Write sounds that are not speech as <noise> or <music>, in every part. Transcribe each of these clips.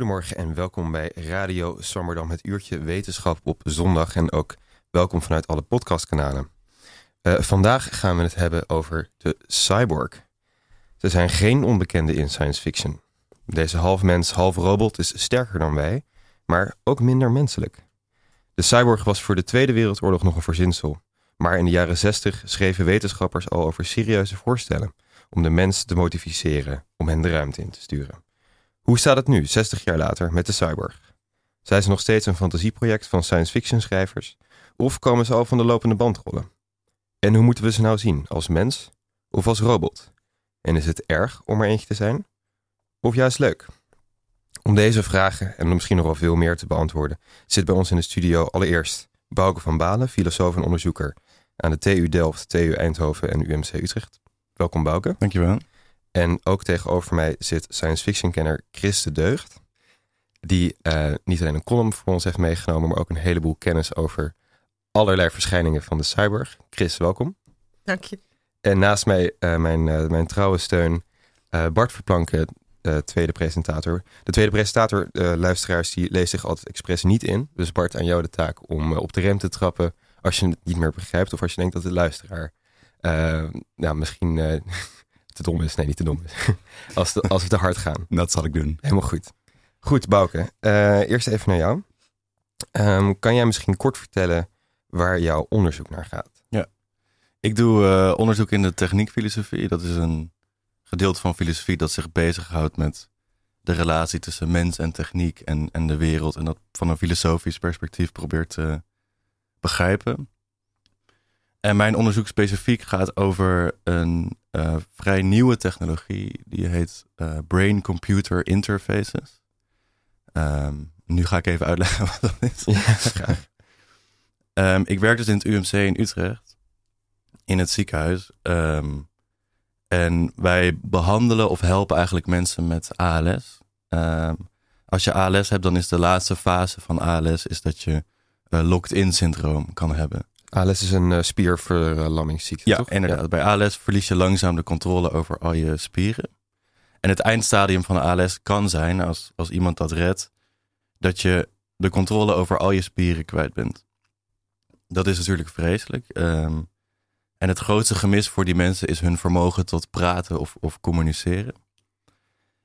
Goedemorgen en welkom bij Radio Swammerdam, het uurtje wetenschap op zondag. En ook welkom vanuit alle podcastkanalen. Uh, vandaag gaan we het hebben over de cyborg. Ze zijn geen onbekende in science fiction. Deze half mens, half robot is sterker dan wij, maar ook minder menselijk. De cyborg was voor de Tweede Wereldoorlog nog een verzinsel. Maar in de jaren 60 schreven wetenschappers al over serieuze voorstellen om de mens te motiveren om hen de ruimte in te sturen. Hoe staat het nu, 60 jaar later, met de cyborg? Zijn ze nog steeds een fantasieproject van science fiction schrijvers? Of komen ze al van de lopende band rollen? En hoe moeten we ze nou zien, als mens of als robot? En is het erg om er eentje te zijn? Of juist leuk? Om deze vragen en misschien nog wel veel meer te beantwoorden, zit bij ons in de studio allereerst Bouke van Balen, filosoof en onderzoeker aan de TU Delft, TU Eindhoven en UMC Utrecht. Welkom Bouke. Dankjewel. En ook tegenover mij zit science fiction kenner Chris de Deugd. Die uh, niet alleen een column voor ons heeft meegenomen, maar ook een heleboel kennis over allerlei verschijningen van de cyborg. Chris, welkom. Dank je. En naast mij uh, mijn, uh, mijn trouwe steun, Bart Verplanken, tweede presentator. De tweede presentator, luisteraars, die leest zich altijd expres niet in. Dus Bart, aan jou de taak om op de rem te trappen als je het niet meer begrijpt of als je denkt dat de luisteraar nou, misschien <laughs> te dom is. Nee, niet te dom is. <laughs> als, als we te hard gaan. Dat zal ik doen. Helemaal goed. Goed, Bouke. Uh, eerst even naar jou. Um, kan jij misschien kort vertellen waar jouw onderzoek naar gaat? Ja, ik doe uh, onderzoek in de techniekfilosofie. Dat is een gedeelte van filosofie dat zich bezighoudt met de relatie tussen mens en techniek en, en de wereld. En dat van een filosofisch perspectief probeert te begrijpen. En mijn onderzoek specifiek gaat over een uh, vrij nieuwe technologie. Die heet uh, Brain-Computer Interfaces. Um, nu ga ik even uitleggen <laughs> wat dat is. Ja. Um, <laughs> ik werk dus in het UMC in Utrecht. In het ziekenhuis. Um, en wij behandelen of helpen eigenlijk mensen met ALS. als je ALS hebt, dan is de laatste fase van ALS is dat je uh, locked-in syndroom kan hebben. ALS is een uh, spierverlammingsziekte, ja, toch? Inderdaad. Bij ALS verlies je langzaam de controle over al je spieren. En het eindstadium van ALS kan zijn, als, als iemand dat redt, dat je de controle over al je spieren kwijt bent. Dat is natuurlijk vreselijk. Um, en het grootste gemis voor die mensen is hun vermogen tot praten of, of communiceren.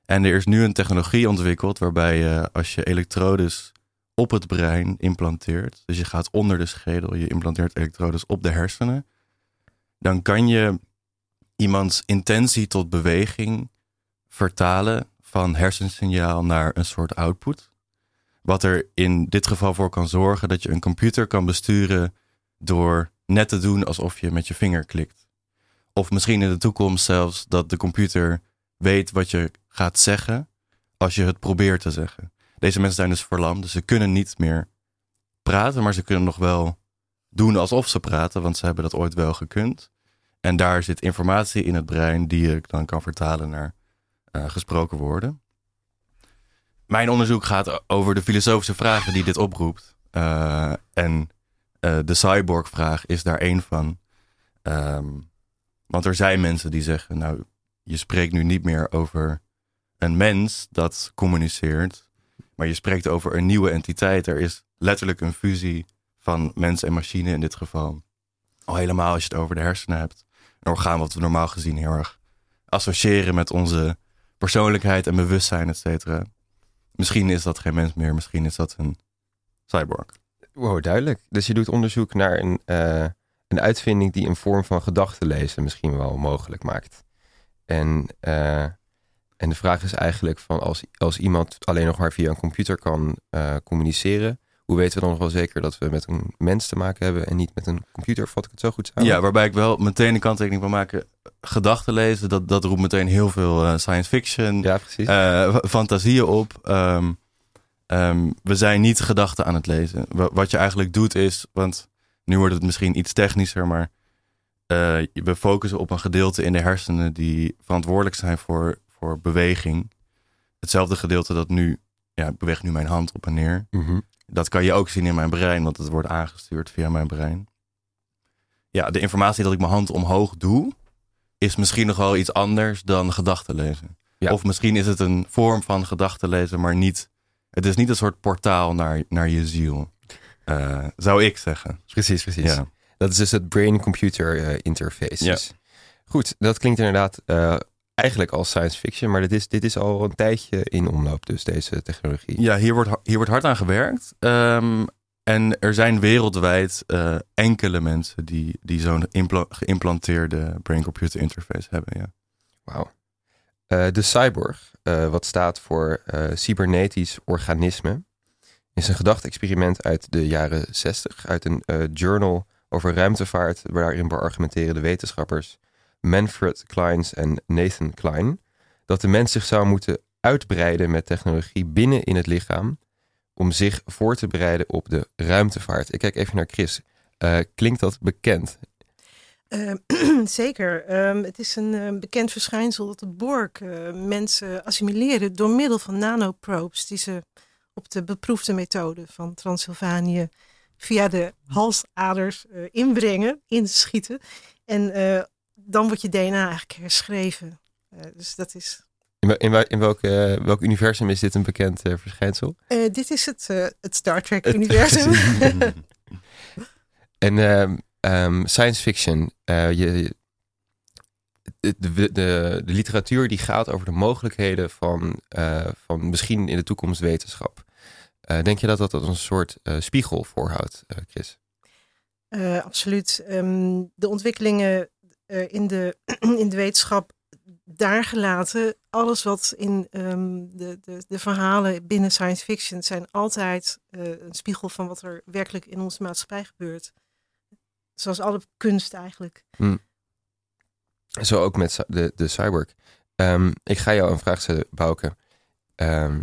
En er is nu een technologie ontwikkeld waarbij je als je elektrodes op het brein implanteert. Dus je gaat onder de schedel, je implanteert elektrodes op de hersenen. Dan kan je iemands intentie tot beweging vertalen van hersensignaal naar een soort output. Wat er in dit geval voor kan zorgen dat je een computer kan besturen door net te doen alsof je met je vinger klikt. Of misschien in de toekomst zelfs dat de computer weet wat je gaat zeggen als je het probeert te zeggen. Deze mensen zijn dus verlamd, dus ze kunnen niet meer praten, maar ze kunnen nog wel doen alsof ze praten, want ze hebben dat ooit wel gekund. En daar zit informatie in het brein die je dan kan vertalen naar uh, gesproken woorden. Mijn onderzoek gaat over de filosofische vragen die dit oproept. Uh, en uh, de cyborg-vraag is daar één van. Um, want er zijn mensen die zeggen, nou, je spreekt nu niet meer over een mens dat communiceert, maar je spreekt over een nieuwe entiteit. Er is letterlijk een fusie van mens en machine in dit geval. Al helemaal als je het over de hersenen hebt. Een orgaan wat we normaal gezien heel erg associëren met onze persoonlijkheid en bewustzijn, et cetera. Misschien is dat geen mens meer, misschien is dat een cyborg. Wow, duidelijk. Dus je doet onderzoek naar een, uh, een uitvinding die een vorm van gedachtenlezen misschien wel mogelijk maakt. En uh, en de vraag is eigenlijk van als, als iemand alleen nog maar via een computer kan uh, communiceren, hoe weten we dan nog wel zeker dat we met een mens te maken hebben en niet met een computer? Vat ik het zo goed samen? Ja, waarbij ik wel meteen een kanttekening van maken. Gedachten lezen, dat, dat roept meteen heel veel uh, science fiction, ja, precies. Uh, fantasieën op. Um, um, we zijn niet gedachten aan het lezen. Wat je eigenlijk doet is, want nu wordt het misschien iets technischer, maar we focussen op een gedeelte in de hersenen die verantwoordelijk zijn voor voor beweging. Hetzelfde gedeelte dat nu, ja, ik beweeg nu mijn hand op en neer. Mm -hmm. Dat kan je ook zien in mijn brein, want het wordt aangestuurd via mijn brein. Ja, de informatie dat ik mijn hand omhoog doe, is misschien nog wel iets anders dan gedachten lezen. Ja. Of misschien is het een vorm van gedachtenlezen, maar niet. Het is niet een soort portaal naar, naar je ziel. Eh, zou ik zeggen. Precies, precies. Ja. Dat is dus het brain-computer eh, interface. Ja. Goed, dat klinkt inderdaad eh, eigenlijk als science fiction, maar dit is, dit is al een tijdje in omloop, dus deze technologie. Ja, hier wordt, hier wordt hard aan gewerkt. Ehm, en er zijn wereldwijd eh, enkele mensen die, die zo'n geïmplanteerde brain-computer interface hebben. Ja. Wauw. Eh, de cyborg, eh, wat staat voor cybernetisch organisme, is een gedachte-experiment uit de jaren 60, uit een journal over ruimtevaart, waarin beargumenteren de wetenschappers Manfred Kleins en Nathan Klein dat de mens zich zou moeten uitbreiden met technologie binnen in het lichaam om zich voor te bereiden op de ruimtevaart. Ik kijk even naar Chris. Eh, klinkt dat bekend? Eh, <clears throat> zeker. Ehm, het is een eh, bekend verschijnsel dat de Borg eh, mensen assimileren door middel van nanoprobes die ze op de beproefde methode van Transylvanië via de halsaders inbrengen, inschieten. En dan wordt je DNA eigenlijk herschreven. Eh, dus dat is. In, in, wel- in welk, eh, welk universum is dit een bekend eh, verschijnsel? dit is het, het Star Trek-universum. <laughs> <laughs> En ehm, ehm, science fiction, je, de, de, de, de literatuur die gaat over de mogelijkheden van, van misschien in de toekomst wetenschap. Denk je dat dat als een soort spiegel voorhoudt, Chris? Absoluut. Ehm, de ontwikkelingen eh, in, de, <clears throat> in de wetenschap daar gelaten. Alles wat in ehm, de, de, de verhalen binnen science fiction zijn altijd eh, een spiegel van wat er werkelijk in onze maatschappij gebeurt. Zoals alle kunst eigenlijk. Zo ook met de, de cyborg. Ehm, ik ga jou een vraag stellen, Bouke. Ehm,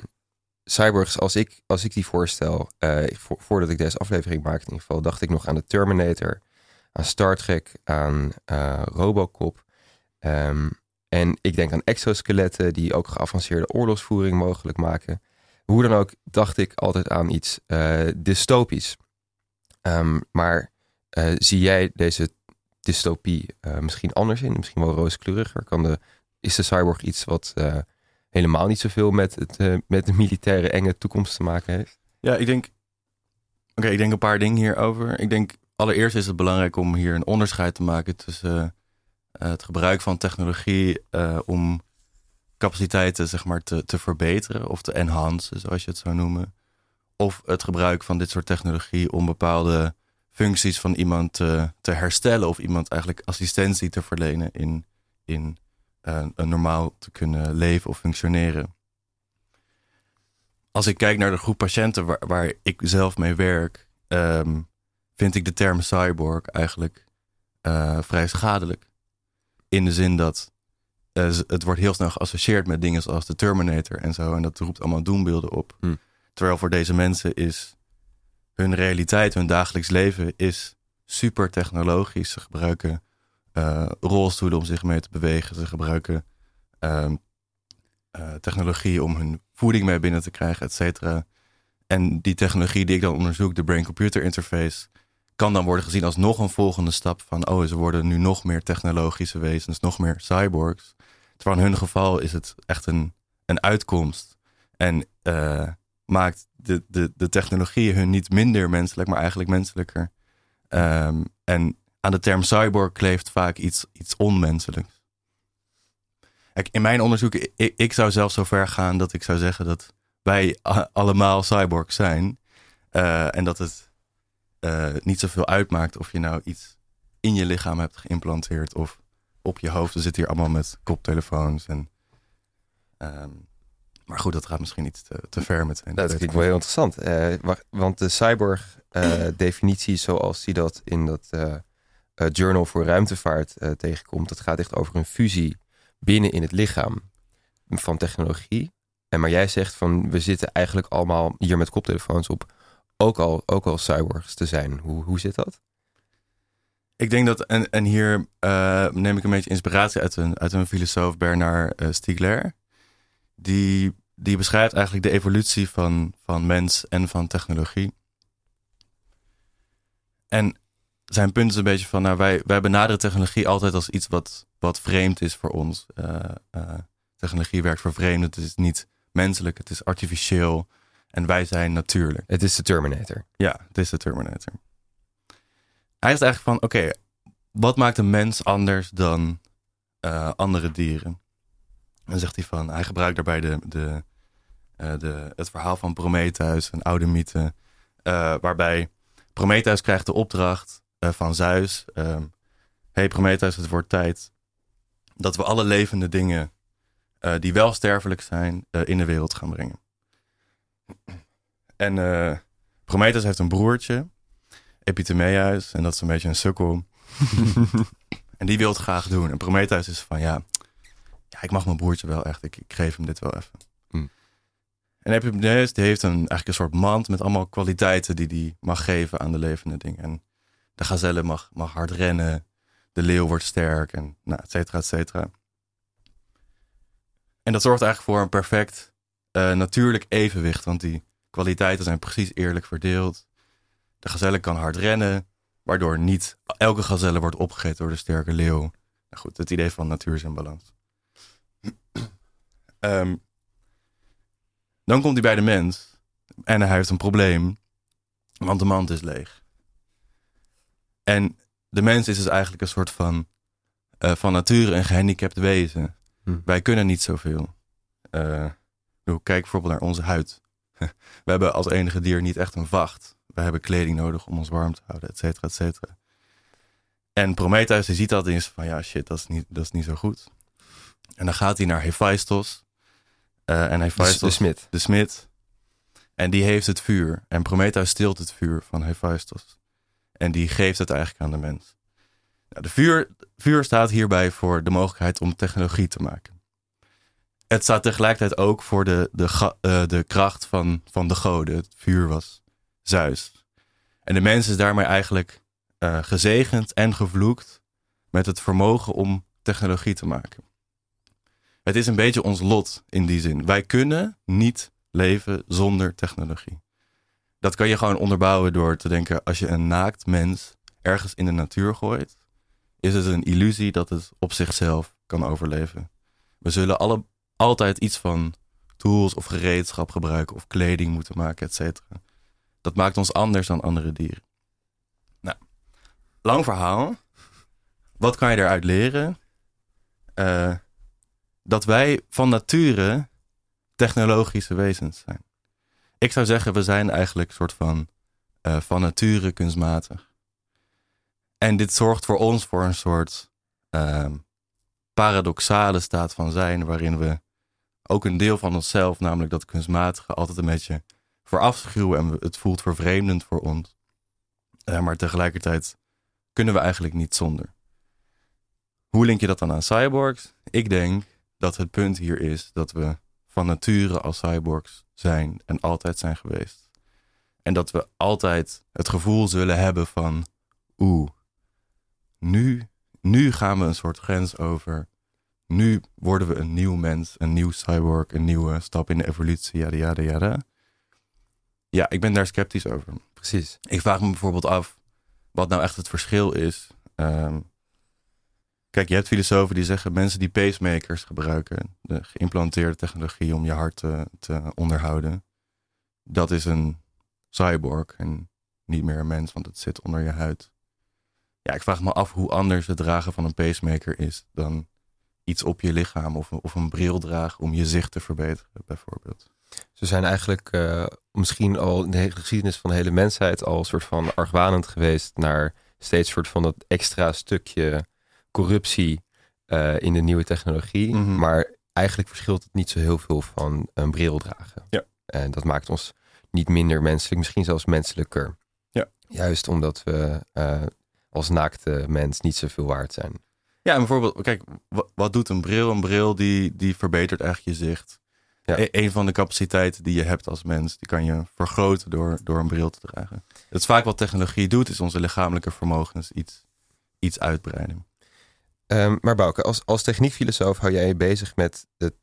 cyborgs, als ik, als ik die voorstel, eh, vo- voordat ik deze aflevering maakte in ieder geval, dacht ik nog aan de Terminator, aan Star Trek, aan eh, Robocop. Ehm, en ik denk aan exoskeletten die ook geavanceerde oorlogsvoering mogelijk maken. Hoe dan ook dacht ik altijd aan iets eh, dystopisch. Ehm, maar eh, zie jij deze dystopie eh, misschien anders in, misschien wel rooskleuriger? Kan de, is de cyborg iets wat helemaal niet zoveel met, het, met de militaire enge toekomst te maken heeft? Ja, ik denk. Oké, ik denk een paar dingen hierover. Ik denk allereerst is het belangrijk om hier een onderscheid te maken tussen eh, het gebruik van technologie eh, om capaciteiten zeg maar, te, te verbeteren of te enhancen, zoals je het zou noemen. Of het gebruik van dit soort technologie om bepaalde functies van iemand te, te herstellen of iemand eigenlijk assistentie te verlenen in, in eh, een normaal te kunnen leven of functioneren als ik kijk naar de groep patiënten waar, waar ik zelf mee werk, ehm, vind ik de term cyborg eigenlijk eh, vrij schadelijk. In de zin dat eh, het wordt heel snel geassocieerd met dingen zoals de Terminator en zo. En dat roept allemaal doembeelden op. Hm. Terwijl voor deze mensen is hun realiteit, hun dagelijks leven is super technologisch. Ze gebruiken eh, rolstoelen om zich mee te bewegen. Ze gebruiken ehm, eh, technologie om hun voeding mee binnen te krijgen, et cetera. En die technologie die ik dan onderzoek, de brain-computer interface, kan dan worden gezien als nog een volgende stap van, oh, ze worden nu nog meer technologische wezens, nog meer cyborgs. Terwijl in hun geval is het echt een, een uitkomst. En eh, maakt de, de, de technologie hun niet minder menselijk, maar eigenlijk menselijker. Ehm, en aan de term cyborg kleeft vaak iets, iets onmenselijks. In mijn onderzoek, ik, ik zou zelfs zo ver gaan dat ik zou zeggen dat wij allemaal cyborgs zijn. Eh, en dat het eh, niet zoveel uitmaakt of je nou iets in je lichaam hebt geïmplanteerd of op je hoofd. We zitten hier allemaal met koptelefoons. En, ehm, maar goed, dat gaat misschien iets te, te ver met zijn. Nou, dat klinkt wel heel interessant. Eh, wa- want de cyborg-definitie <clears throat> zoals die dat in dat eh, eh, Journal voor Ruimtevaart eh, tegenkomt, dat gaat echt over een fusie binnen in het lichaam van technologie. En maar jij zegt van we zitten eigenlijk allemaal hier met koptelefoons op, ook al, ook al cyborgs te zijn. Hoe, hoe zit dat? Ik denk dat, en, en hier eh, neem ik een beetje inspiratie uit een, uit een filosoof, Bernard eh, Stiegler. Die, die beschrijft eigenlijk de evolutie van, van mens en van technologie. En zijn punt is een beetje van, nou, wij, wij benaderen technologie altijd als iets wat, wat vreemd is voor ons. Eh, technologie werkt vervreemd. Het is niet menselijk, het is artificieel. En wij zijn natuurlijk. Het is de Terminator. Ja, het is de Terminator. Hij is eigenlijk van, oké, wat maakt een mens anders dan uh, andere dieren? Dan zegt hij van, hij gebruikt daarbij de, de, uh, de, het verhaal van Prometheus, een oude mythe, uh, waarbij Prometheus krijgt de opdracht van Zeus. Um, hey Prometheus, het wordt tijd dat we alle levende dingen die wel sterfelijk zijn, in de wereld gaan brengen. En Prometheus heeft een broertje, Epithemius, en dat is een beetje een sukkel. <laughs> en die wil het graag doen. En Prometheus is van, ja, ja ik mag mijn broertje wel echt. Ik, ik geef hem dit wel even. Mm. En Epimetheus die heeft een, eigenlijk een soort mand met allemaal kwaliteiten die hij mag geven aan de levende dingen. En de gazelle mag, mag hard rennen, de leeuw wordt sterk en nou, et cetera, et cetera. En dat zorgt eigenlijk voor een perfect uh, natuurlijk evenwicht, want die kwaliteiten zijn precies eerlijk verdeeld. De gazelle kan hard rennen, waardoor niet elke gazelle wordt opgegeten door de sterke leeuw. Nou goed, het idee van natuur is in balans. um, <clears throat> dan komt hij bij de mens en hij heeft een probleem, want de mand is leeg. En de mens is dus eigenlijk een soort van, uh, van nature een gehandicapt wezen. Hm. Wij kunnen niet zoveel. Uh, kijk bijvoorbeeld naar onze huid. <laughs> We hebben als enige dier niet echt een vacht we hebben kleding nodig om ons warm te houden, et cetera, et cetera. En Prometheus die ziet dat en is van ja, shit, dat is niet, dat is niet zo goed. En dan gaat hij naar Hephaestus. Uh, en Hephaestus, de, de smid. De smid. En die heeft het vuur. En Prometheus stilt het vuur van Hephaestus. En die geeft het eigenlijk aan de mens. Nou, de vuur, vuur staat hierbij voor de mogelijkheid om technologie te maken. Het staat tegelijkertijd ook voor de, de, uh, de kracht van, van de goden. Het vuur was Zeus. En de mens is daarmee eigenlijk uh, gezegend en gevloekt met het vermogen om technologie te maken. Het is een beetje ons lot in die zin. Wij kunnen niet leven zonder technologie. Dat kan je gewoon onderbouwen door te denken: als je een naakt mens ergens in de natuur gooit, is het een illusie dat het op zichzelf kan overleven. We zullen alle, altijd iets van tools of gereedschap gebruiken of kleding moeten maken, et cetera. Dat maakt ons anders dan andere dieren. Nou, lang verhaal. Wat kan je eruit leren? Uh, dat wij van nature technologische wezens zijn. Ik zou zeggen, we zijn eigenlijk een soort van uh, van nature kunstmatig. En dit zorgt voor ons voor een soort uh, paradoxale staat van zijn, waarin we ook een deel van onszelf, namelijk dat kunstmatige, altijd een beetje verafschuwen en het voelt vervreemdend voor ons. Uh, maar tegelijkertijd kunnen we eigenlijk niet zonder. Hoe link je dat dan aan cyborgs? Ik denk dat het punt hier is dat we van nature als cyborgs zijn en altijd zijn geweest. En dat we altijd het gevoel zullen hebben van, oeh, nu, nu gaan we een soort grens over. Nu worden we een nieuw mens, een nieuw cyborg, een nieuwe stap in de evolutie, ja, ja, ik ben daar sceptisch over. Precies. Ik vraag me bijvoorbeeld af wat nou echt het verschil is. Um, kijk, je hebt filosofen die zeggen mensen die pacemakers gebruiken, de geïmplanteerde technologie om je hart te, te onderhouden, dat is een cyborg en niet meer een mens, want het zit onder je huid. Ja, ik vraag me af hoe anders het dragen van een pacemaker is dan iets op je lichaam of, of een bril dragen om je zicht te verbeteren, bijvoorbeeld. Ze zijn eigenlijk uh, misschien al in de hele geschiedenis van de hele mensheid al een soort van argwanend geweest naar steeds soort van dat extra stukje corruptie uh, in de nieuwe technologie. Mhm. Maar eigenlijk verschilt het niet zo heel veel van een bril dragen. Ja. En dat maakt ons niet minder menselijk, misschien zelfs menselijker. Ja. Juist omdat we uh, als naakte mens niet zoveel waard zijn. Ja, en bijvoorbeeld, kijk, wat, doet een bril? Een bril die, die verbetert eigenlijk je zicht. Ja. E- een van de capaciteiten die je hebt als mens, die kan je vergroten door, door een bril te dragen. Het is vaak wat technologie doet, is onze lichamelijke vermogens iets, iets uitbreiden. Um, maar Bouke, als, als techniekfilosoof hou jij je bezig met de,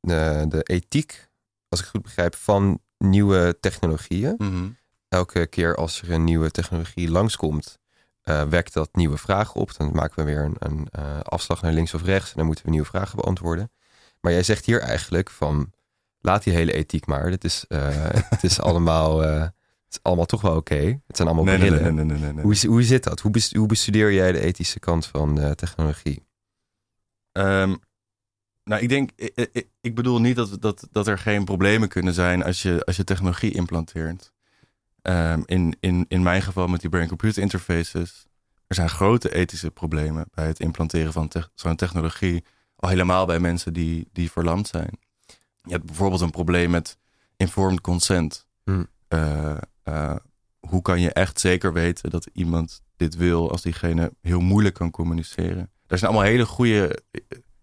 de, de ethiek, als ik goed begrijp, van nieuwe technologieën. Mm-hmm. Elke keer als er een nieuwe technologie langskomt, uh, wekt dat nieuwe vragen op. Dan maken we weer een, een uh, afslag naar links of rechts en dan moeten we nieuwe vragen beantwoorden. Maar jij zegt hier eigenlijk van, laat die hele ethiek maar. Dit is, uh, <laughs> het, is allemaal, het is allemaal toch wel oké. Okay. Het zijn allemaal nee, brillen. Nee, Hoe, hoe zit dat? Hoe, best, hoe bestudeer jij de ethische kant van technologie? Um, nou, ik denk, ik, ik, ik, bedoel niet dat, dat, dat er geen problemen kunnen zijn als je, als je technologie implanteert. Um, in, in, in mijn geval met die brain-computer interfaces. Er zijn grote ethische problemen bij het implanteren van te zo'n technologie. Al helemaal bij mensen die, die verlamd zijn. Je hebt bijvoorbeeld een probleem met informed consent. Hmm. Uh, uh, hoe kan je echt zeker weten dat iemand dit wil als diegene heel moeilijk kan communiceren? Er zijn allemaal hele goede.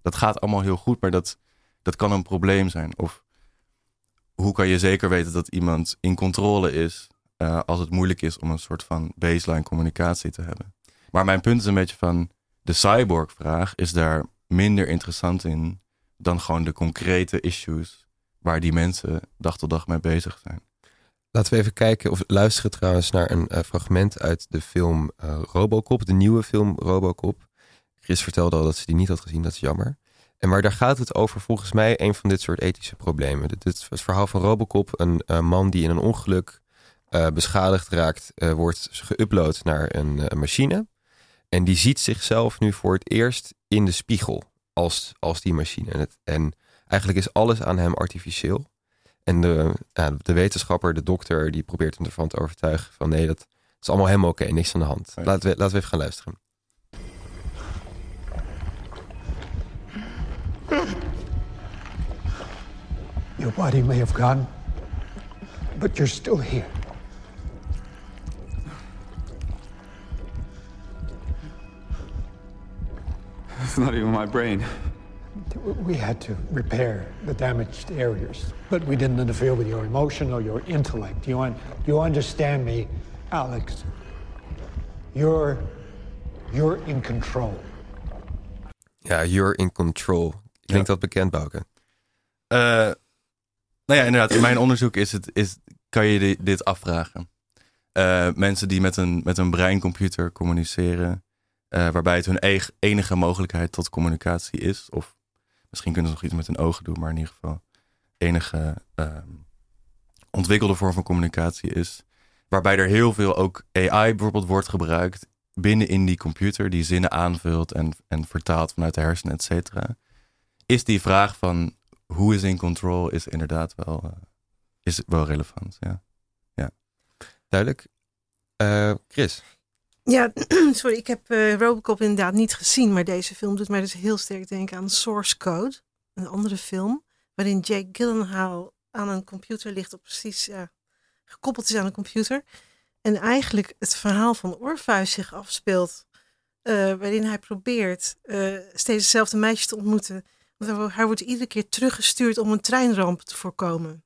Dat gaat allemaal heel goed, maar dat, dat kan een probleem zijn. Of hoe kan je zeker weten dat iemand in controle is uh, als het moeilijk is om een soort van baseline communicatie te hebben? Maar mijn punt is een beetje van de cyborg-vraag is daar minder interessant in dan gewoon de concrete issues waar die mensen dag tot dag mee bezig zijn. Laten we even kijken of luisteren trouwens naar een uh, fragment uit de film uh, Robocop, de nieuwe film Robocop. Chris vertelde al dat ze die niet had gezien, dat is jammer. En maar daar gaat het over volgens mij een van dit soort ethische problemen. Dit is het verhaal van Robocop, een man die in een ongeluk beschadigd raakt, wordt geüpload naar een machine. En die ziet zichzelf nu voor het eerst in de spiegel als, als die machine. En, het, en eigenlijk is alles aan hem artificieel. En de, ja, de wetenschapper, de dokter, die probeert hem ervan te overtuigen van nee, dat is allemaal helemaal oké, okay, niks aan de hand. Laten, we, laten we even gaan luisteren. Your body may have gone, but you're still here. It's not even my brain. We had to repair the damaged areas, but we didn't interfere with your emotion or your intellect. You, un- you understand me, Alex? You're, you're in control. Ja, you're in control. Klinkt dat bekend, Bouke? Uh, nou ja, inderdaad. In mijn onderzoek is het, is, kan je di- dit afvragen. Uh, mensen die met een, met een breincomputer communiceren, uh, waarbij het hun enige mogelijkheid tot communicatie is, of misschien kunnen ze nog iets met hun ogen doen, maar in ieder geval enige um, ontwikkelde vorm van communicatie is. Waarbij er heel veel ook AI bijvoorbeeld wordt gebruikt binnen in die computer, die zinnen aanvult en, en vertaalt vanuit de hersenen, et cetera. Is die vraag van hoe is in control, is inderdaad wel, uh, is wel relevant. Ja. ja. Duidelijk. Uh, Chris? Ja, <clears throat> sorry, ik heb uh, Robocop inderdaad niet gezien, maar deze film doet mij dus heel sterk denken aan Source Code, een andere film, waarin Jake Gyllenhaal aan een computer ligt, op precies gekoppeld is aan een computer. En eigenlijk het verhaal van Orpheus zich afspeelt, uh, waarin hij probeert uh, steeds hetzelfde meisje te ontmoeten. Want hij wordt iedere keer teruggestuurd om een treinramp te voorkomen.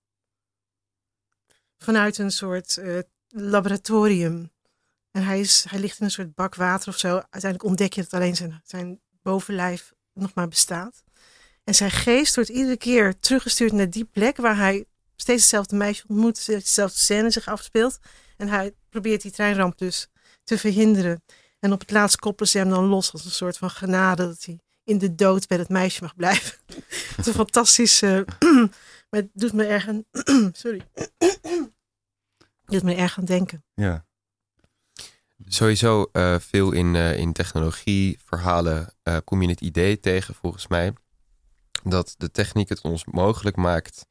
Vanuit een soort laboratorium. En hij, is, hij ligt in een soort bak water of zo. Uiteindelijk ontdek je dat alleen zijn, zijn bovenlijf nog maar bestaat. En zijn geest wordt iedere keer teruggestuurd naar die plek waar hij steeds hetzelfde meisje ontmoet, dezelfde scène zich afspeelt. En hij probeert die treinramp dus te verhinderen. En op het laatst koppelen ze hem dan los als een soort van genade dat hij in de dood bij dat meisje mag blijven. <laughs> Het is een fantastisch, <clears throat> maar het doet me erg aan, <clears throat> sorry, <clears throat> het doet me erg aan denken. Ja. Sowieso uh, veel in, uh, in technologie, verhalen uh, kom je het idee tegen volgens mij dat de techniek het ons mogelijk maakt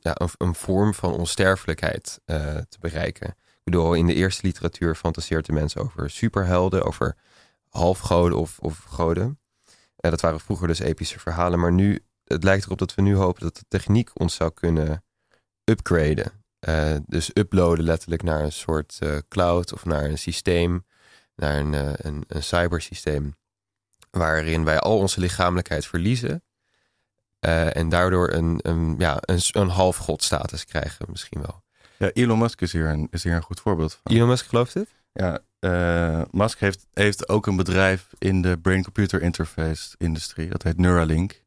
ja, een, vorm van onsterfelijkheid te bereiken. Ik bedoel, in de eerste literatuur fantaseert de mensen over superhelden, over halfgoden of, of goden. dat waren vroeger dus epische verhalen, maar nu, het lijkt erop dat we nu hopen dat de techniek ons zou kunnen upgraden. Uh, dus uploaden letterlijk naar een soort uh, cloud of naar een systeem, naar een, uh, een, een cybersysteem, waarin wij al onze lichamelijkheid verliezen en daardoor een, een, ja, een, een halfgodstatus krijgen misschien wel. Ja, Elon Musk is hier een, is hier een goed voorbeeld van. Elon Musk gelooft het? Ja, Musk heeft, heeft ook een bedrijf in de brain-computer interface industrie, dat heet Neuralink.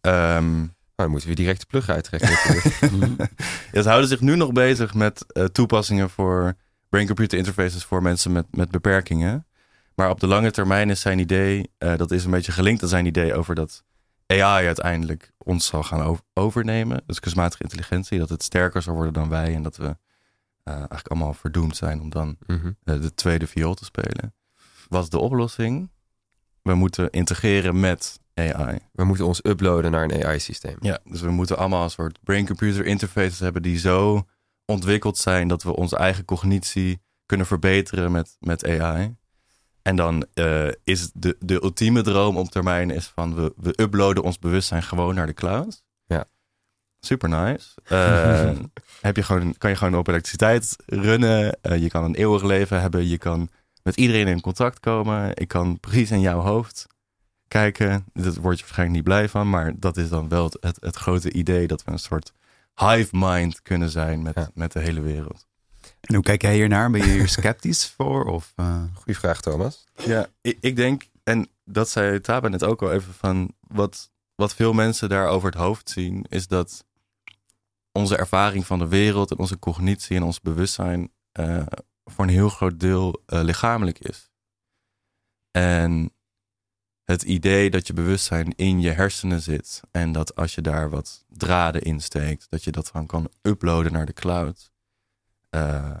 Um, Nou, dan moeten we direct de plug uittrekken. <laughs> ja, ze houden zich nu nog bezig met uh, toepassingen voor brain-computer interfaces voor mensen met, met beperkingen. Maar op de lange termijn is zijn idee, uh, dat is een beetje gelinkt aan zijn idee over dat AI uiteindelijk ons zal gaan over- overnemen. Dus kunstmatige intelligentie, dat het sterker zal worden dan wij en dat we eh, eigenlijk allemaal verdoemd zijn om dan Mhm. eh, de tweede viool te spelen. Wat is de oplossing? We moeten integreren met AI. We moeten ons uploaden naar een AI-systeem. Ja, dus we moeten allemaal een soort brain-computer interfaces hebben die zo ontwikkeld zijn dat we onze eigen cognitie kunnen verbeteren met, met AI. En dan eh, is de, de ultieme droom op termijn is van we, we uploaden ons bewustzijn gewoon naar de cloud. Ja. Super nice. Eh, <laughs> heb je gewoon, kan je gewoon op elektriciteit runnen. Eh, je kan een eeuwig leven hebben. Je kan met iedereen in contact komen. Ik kan precies in jouw hoofd kijken. Dat word je waarschijnlijk niet blij van. Maar dat is dan wel het, het, het grote idee dat we een soort hive mind kunnen zijn met, Ja. met de hele wereld. En hoe kijk jij hiernaar? Ben je hier <laughs> sceptisch voor? Of, eh, Goeie vraag, Thomas. Ja, ik, ik denk, en dat zei Taba net ook al even van, wat, wat veel mensen daar over het hoofd zien, is dat onze ervaring van de wereld en onze cognitie en ons bewustzijn eh, voor een heel groot deel eh, lichamelijk is. En het idee dat je bewustzijn in je hersenen zit en dat als je daar wat draden in steekt, dat je dat dan kan uploaden naar de cloud, eh,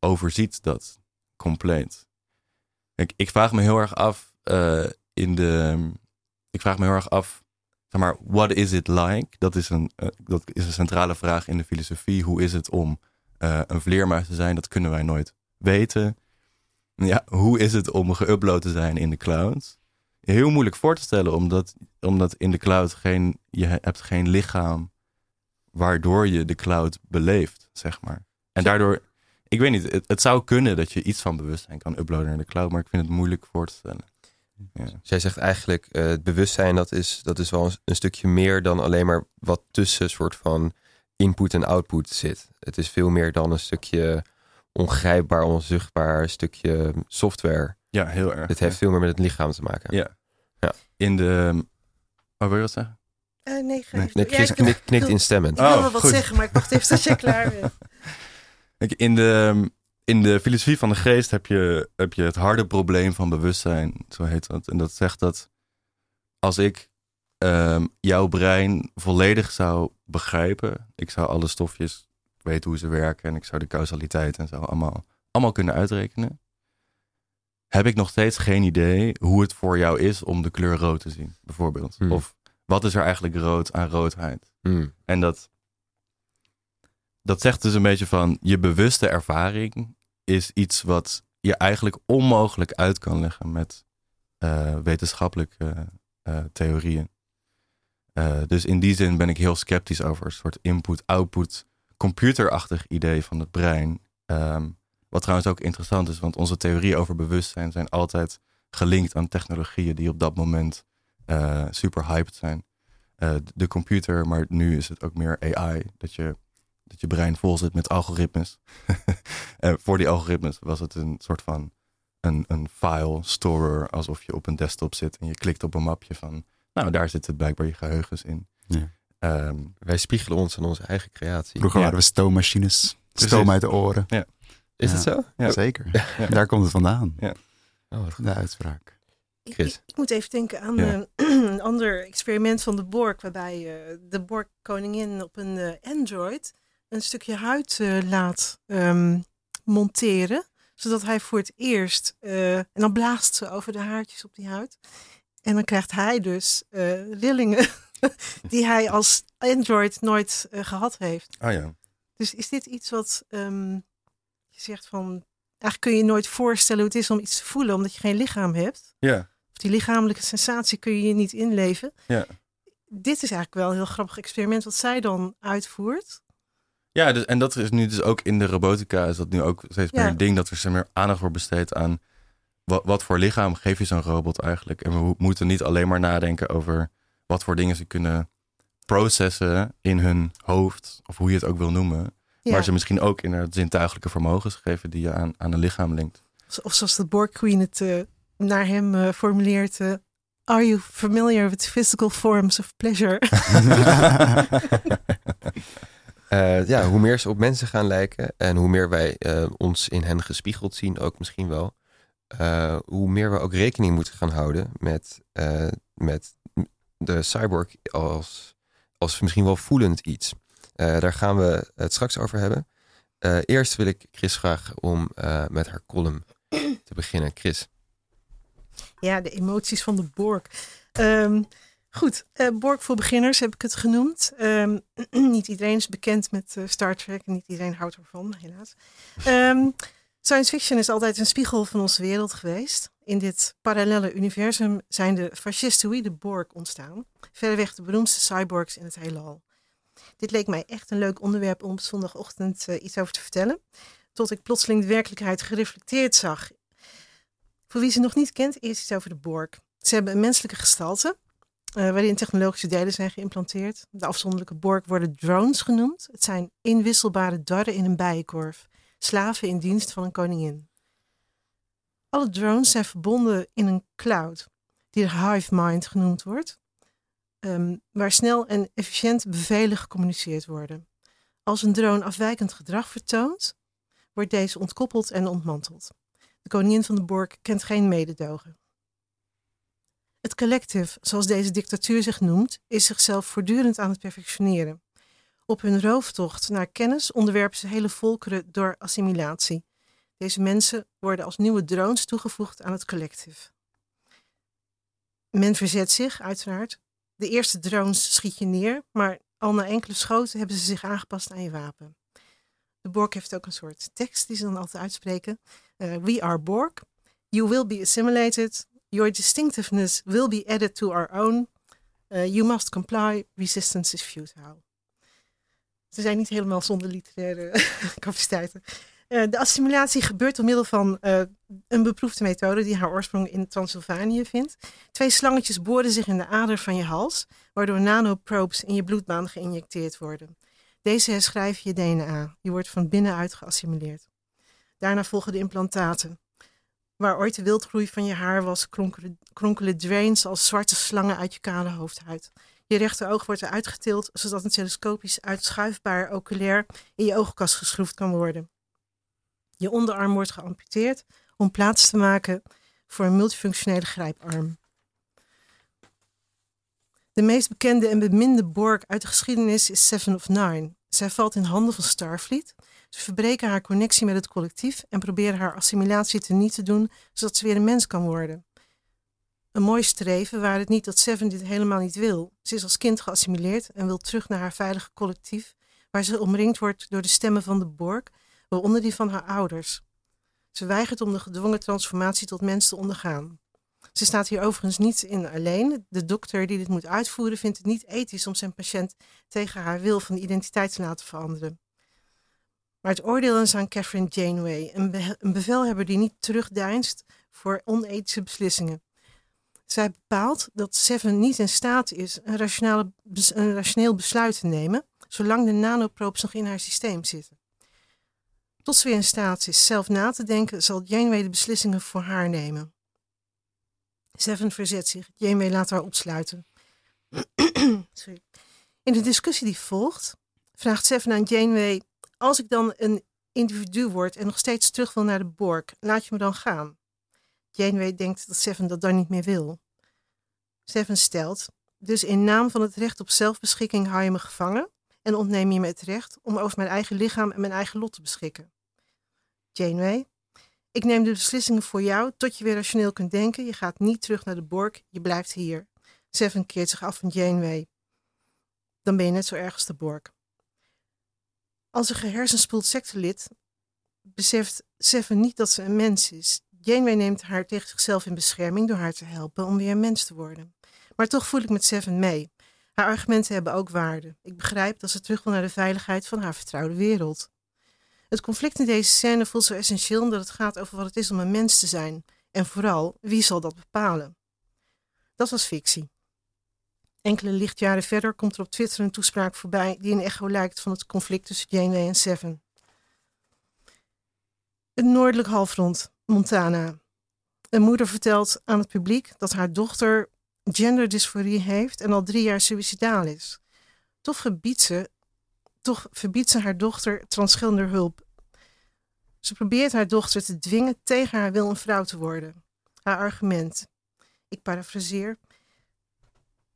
overziet dat compleet. Ik, ik vraag me heel erg af eh, in de. Ik vraag me heel erg af, zeg maar, what is it like? Dat is een, eh, dat is een centrale vraag in de filosofie. Hoe is het om een vleermuis te zijn? Dat kunnen wij nooit weten. Ja, hoe is het om geüpload te zijn in de cloud? Heel moeilijk voor te stellen, omdat, omdat in de cloud geen, je hebt geen lichaam waardoor je de cloud beleeft, zeg maar. En daardoor, ik weet niet, het, het zou kunnen dat je iets van bewustzijn kan uploaden naar de cloud, maar ik vind het moeilijk voor te stellen. Ja. Dus jij zegt eigenlijk, eh, het bewustzijn dat is, dat is wel een, een stukje meer dan alleen maar wat tussen soort van input en output zit. Het is veel meer dan een stukje ongrijpbaar, onzichtbaar stukje software. Ja, heel erg. Het heeft veel meer met het lichaam te maken. Ja. Ja. In de. Oh, wil je wat zeggen? Eh, nee, Nee, Nee, door. Chris Ja, ik- knikt, knikt instemmend. Ik wil Oh, wel wat goed. zeggen, maar ik wacht even tot jij klaar bent. <laughs> In de, in de filosofie van de geest heb je, heb je het harde probleem van bewustzijn, zo heet dat. En dat zegt dat als ik ehm, jouw brein volledig zou begrijpen, ik zou alle stofjes weten hoe ze werken en ik zou de causaliteit en zo allemaal, allemaal kunnen uitrekenen, heb ik nog steeds geen idee hoe het voor jou is om de kleur rood te zien, bijvoorbeeld. Hmm. Of wat is er eigenlijk rood aan roodheid? Hmm. En dat, dat zegt dus een beetje van je bewuste ervaring is iets wat je eigenlijk onmogelijk uit kan leggen met eh, wetenschappelijke eh, theorieën. Eh, dus in die zin ben ik heel sceptisch over een soort input-output computerachtig idee van het brein. Ehm, wat trouwens ook interessant is, want onze theorieën over bewustzijn zijn altijd gelinkt aan technologieën die op dat moment eh, super hyped zijn eh, de computer, maar nu is het ook meer AI. Dat je, dat je brein vol zit met algoritmes. <laughs> en voor die algoritmes was het een soort van een, een file storer, alsof je op een desktop zit en je klikt op een mapje van, nou daar zitten blijkbaar je geheugens in. Ja. Ehm, Wij spiegelen ons aan onze eigen creatie. Vroeger Ja. waren we stoommachines. Precies. Stoom uit de oren. Is Ja. het zo? Ja. Zeker. Ja. Daar komt het vandaan. Oh. De uitspraak. Ik, Chris. ik- ik moet even denken aan Ja. eh, <clears throat> een ander experiment van de Borg, waarbij eh, de Borg koningin op een eh, Android een stukje huid eh, laat ehm, monteren, zodat hij voor het eerst, eh, en dan blaast ze over de haartjes op die huid, en dan krijgt hij dus eh, rillingen <laughs> die hij als Android nooit eh, gehad heeft. oh ja. Dus is dit iets wat ehm, je zegt van, eigenlijk kun je nooit voorstellen hoe het is om iets te voelen, omdat je geen lichaam hebt. Ja, Of die lichamelijke sensatie kun je je niet inleven. Ja. Dit is eigenlijk wel een heel grappig experiment wat zij dan uitvoert. ja dus, en dat is nu dus ook in de robotica, is dat nu ook steeds meer Ja. een ding dat er meer aandacht wordt besteed aan wat, wat voor lichaam geef je zo'n robot eigenlijk. En we moeten niet alleen maar nadenken over wat voor dingen ze kunnen processen in hun hoofd, of hoe je het ook wil noemen. Ja. Maar ze misschien ook inderdaad zintuigelijke vermogens geven die je aan, aan een lichaam linkt. Of zoals de Borg Queen het eh, naar hem eh, formuleert. eh, Are you familiar with physical forms of pleasure? <laughs> Eh, ja, hoe meer ze op mensen gaan lijken en hoe meer wij eh, ons in hen gespiegeld zien, ook misschien wel, eh, hoe meer we ook rekening moeten gaan houden met, eh, met de cyborg als, als misschien wel voelend iets. Eh, daar gaan we het straks over hebben. Eh, eerst wil ik Chris vragen om eh, met haar column te beginnen. Chris. Ja, de emoties van de Borg. Ehm, goed, Borg voor beginners heb ik het genoemd. Ehm, <clears throat> niet iedereen is bekend met Star Trek niet iedereen houdt ervan, helaas. Ehm, science fiction is altijd een spiegel van onze wereld geweest. In dit parallele universum zijn de fascistoïde Borg ontstaan. Verreweg de beroemdste cyborgs in het heelal. Dit leek mij echt een leuk onderwerp om op zondagochtend eh, iets over te vertellen. Tot ik plotseling de werkelijkheid gereflecteerd zag. Voor wie ze nog niet kent, eerst iets over de Borg. Ze hebben een menselijke gestalte, eh, waarin technologische delen zijn geïmplanteerd. De afzonderlijke Borg worden drones genoemd. Het zijn inwisselbare darren in een bijenkorf, slaven in dienst van een koningin. Alle drones zijn verbonden in een cloud, die de hive mind genoemd wordt, ehm, waar snel en efficiënt bevelen gecommuniceerd worden. Als een drone afwijkend gedrag vertoont, wordt deze ontkoppeld en ontmanteld. De koningin van de Borg kent geen mededogen. Het collective, zoals deze dictatuur zich noemt, is zichzelf voortdurend aan het perfectioneren. Op hun rooftocht naar kennis onderwerpen ze hele volkeren door assimilatie. Deze mensen worden als nieuwe drones toegevoegd aan het collective. Men verzet zich, uiteraard. De eerste drones schiet je neer, maar al na enkele schoten hebben ze zich aangepast aan je wapen. De Borg heeft ook een soort tekst die ze dan altijd uitspreken. Uh, we are Borg. You will be assimilated. Your distinctiveness will be added to our own. Uh, you must comply. Resistance is futile. Ze zijn niet helemaal zonder literaire <laughs> capaciteiten. Uh, de assimilatie gebeurt door middel van uh, een beproefde methode die haar oorsprong in Transylvanië vindt. Twee slangetjes boren zich in de ader van je hals, waardoor nanoprobes in je bloedbaan geïnjecteerd worden. Deze herschrijven je DNA. Je wordt van binnenuit geassimileerd. Daarna volgen de implantaten. Waar ooit de wildgroei van je haar was, kronkelen, kronkelen drains als zwarte slangen uit je kale hoofdhuid. Je rechteroog wordt eruit getild, zodat een telescopisch uitschuifbaar oculair in je oogkas geschroefd kan worden. Je onderarm wordt geamputeerd om plaats te maken voor een multifunctionele grijparm. De meest bekende en beminde Borg uit de geschiedenis is Seven of Nine. Zij valt in handen van Starfleet. Ze verbreken haar connectie met het collectief en proberen haar assimilatie te niet te doen, zodat ze weer een mens kan worden. Een mooi streven waar het niet dat Seven dit helemaal niet wil. Ze is als kind geassimileerd en wil terug naar haar veilige collectief, waar ze omringd wordt door de stemmen van de Borg, waaronder die van haar ouders. Ze weigert om de gedwongen transformatie tot mens te ondergaan. Ze staat hier overigens niet in alleen. De dokter die dit moet uitvoeren vindt het niet ethisch om zijn patiënt tegen haar wil van identiteit te laten veranderen. Maar het oordeel is aan Catherine Janeway, een, be een bevelhebber die niet terugdeinst voor onethische beslissingen. Zij bepaalt dat Seven niet in staat is een, rationale, een rationeel besluit te nemen, zolang de nanoprobes nog in haar systeem zitten. Tot ze weer in staat is zelf na te denken, zal Janeway de beslissingen voor haar nemen. Seven verzet zich. Janeway laat haar opsluiten. <clears throat> In de discussie die volgt, vraagt Seven aan Janeway: Als ik dan een individu word en nog steeds terug wil naar de Borg, laat je me dan gaan? Janeway denkt dat Seven dat dan niet meer wil. Seven stelt: Dus in naam van het recht op zelfbeschikking hou je me gevangen en ontneem je me het recht om over mijn eigen lichaam en mijn eigen lot te beschikken. Janeway, ik neem de beslissingen voor jou tot je weer rationeel kunt denken. Je gaat niet terug naar de Borg, je blijft hier. Seven keert zich af van Janeway. Dan ben je net zo erg als de Borg. Als een gehersenspoeld sectelid beseft Seven niet dat ze een mens is. Janeway neemt haar tegen zichzelf in bescherming door haar te helpen om weer een mens te worden. Maar toch voel ik met Seven mee. Haar argumenten hebben ook waarde. Ik begrijp dat ze terug wil naar de veiligheid van haar vertrouwde wereld. Het conflict in deze scène voelt zo essentieel omdat het gaat over wat het is om een mens te zijn. En vooral, wie zal dat bepalen? Dat was fictie. Enkele lichtjaren verder komt er op Twitter een toespraak voorbij die een echo lijkt van het conflict tussen Janeway en Seven. Het noordelijk halfrond, Montana. Een moeder vertelt aan het publiek dat haar dochter genderdysforie heeft en al drie jaar suicidaal is. Toch verbiedt ze, toch verbiedt ze haar dochter transgender hulp. Ze probeert haar dochter te dwingen tegen haar wil een vrouw te worden. Haar argument, ik parafraseer,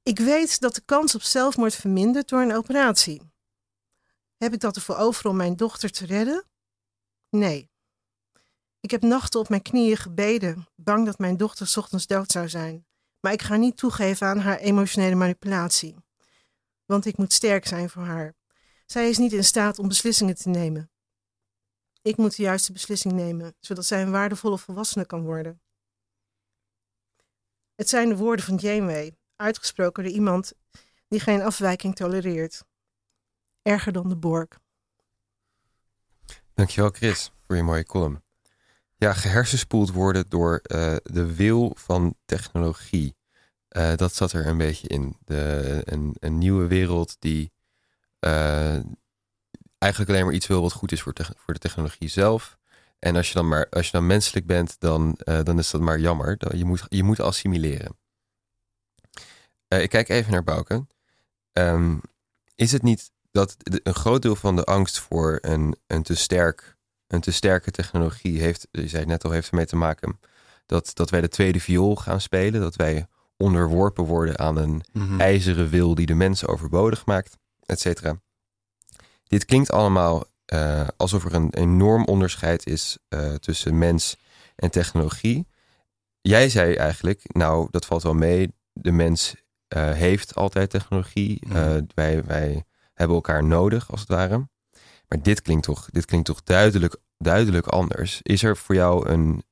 Ik weet dat de kans op zelfmoord vermindert door een operatie. Heb ik dat ervoor over om mijn dochter te redden? Nee. Ik heb nachten op mijn knieën gebeden, bang dat mijn dochter ochtends dood zou zijn. Maar ik ga niet toegeven aan haar emotionele manipulatie. Want ik moet sterk zijn voor haar. Zij is niet in staat om beslissingen te nemen. Ik moet de juiste beslissing nemen, zodat zij een waardevolle volwassene kan worden. Het zijn de woorden van Janeway, uitgesproken door iemand die geen afwijking tolereert. Erger dan de Borg. Dankjewel Chris voor je mooie column. Ja, gehersenspoeld worden door uh, de wil van technologie. Uh, dat zat er een beetje in. De, een, een nieuwe wereld die eigenlijk alleen maar iets wil wat goed is voor, voor de technologie zelf. En als je dan maar als je dan menselijk bent, dan, dan is dat maar jammer. Je moet, je moet assimileren. ik kijk even naar Bouke. Um, is het niet dat een groot deel van de angst voor een, een, te, sterk, een te sterke technologie heeft, je zei het net al, heeft ermee te maken dat, dat wij de tweede viool gaan spelen. Dat wij onderworpen worden aan een Mhm. ijzeren wil die de mens overbodig maakt, et cetera. Dit klinkt allemaal uh, alsof er een enorm onderscheid is uh, tussen mens en technologie. Jij zei eigenlijk, nou, dat valt wel mee. De mens uh, heeft altijd technologie. Mhm. wij, wij hebben elkaar nodig, als het ware. Maar dit klinkt toch, dit klinkt toch duidelijk, duidelijk anders. Is er voor jou een,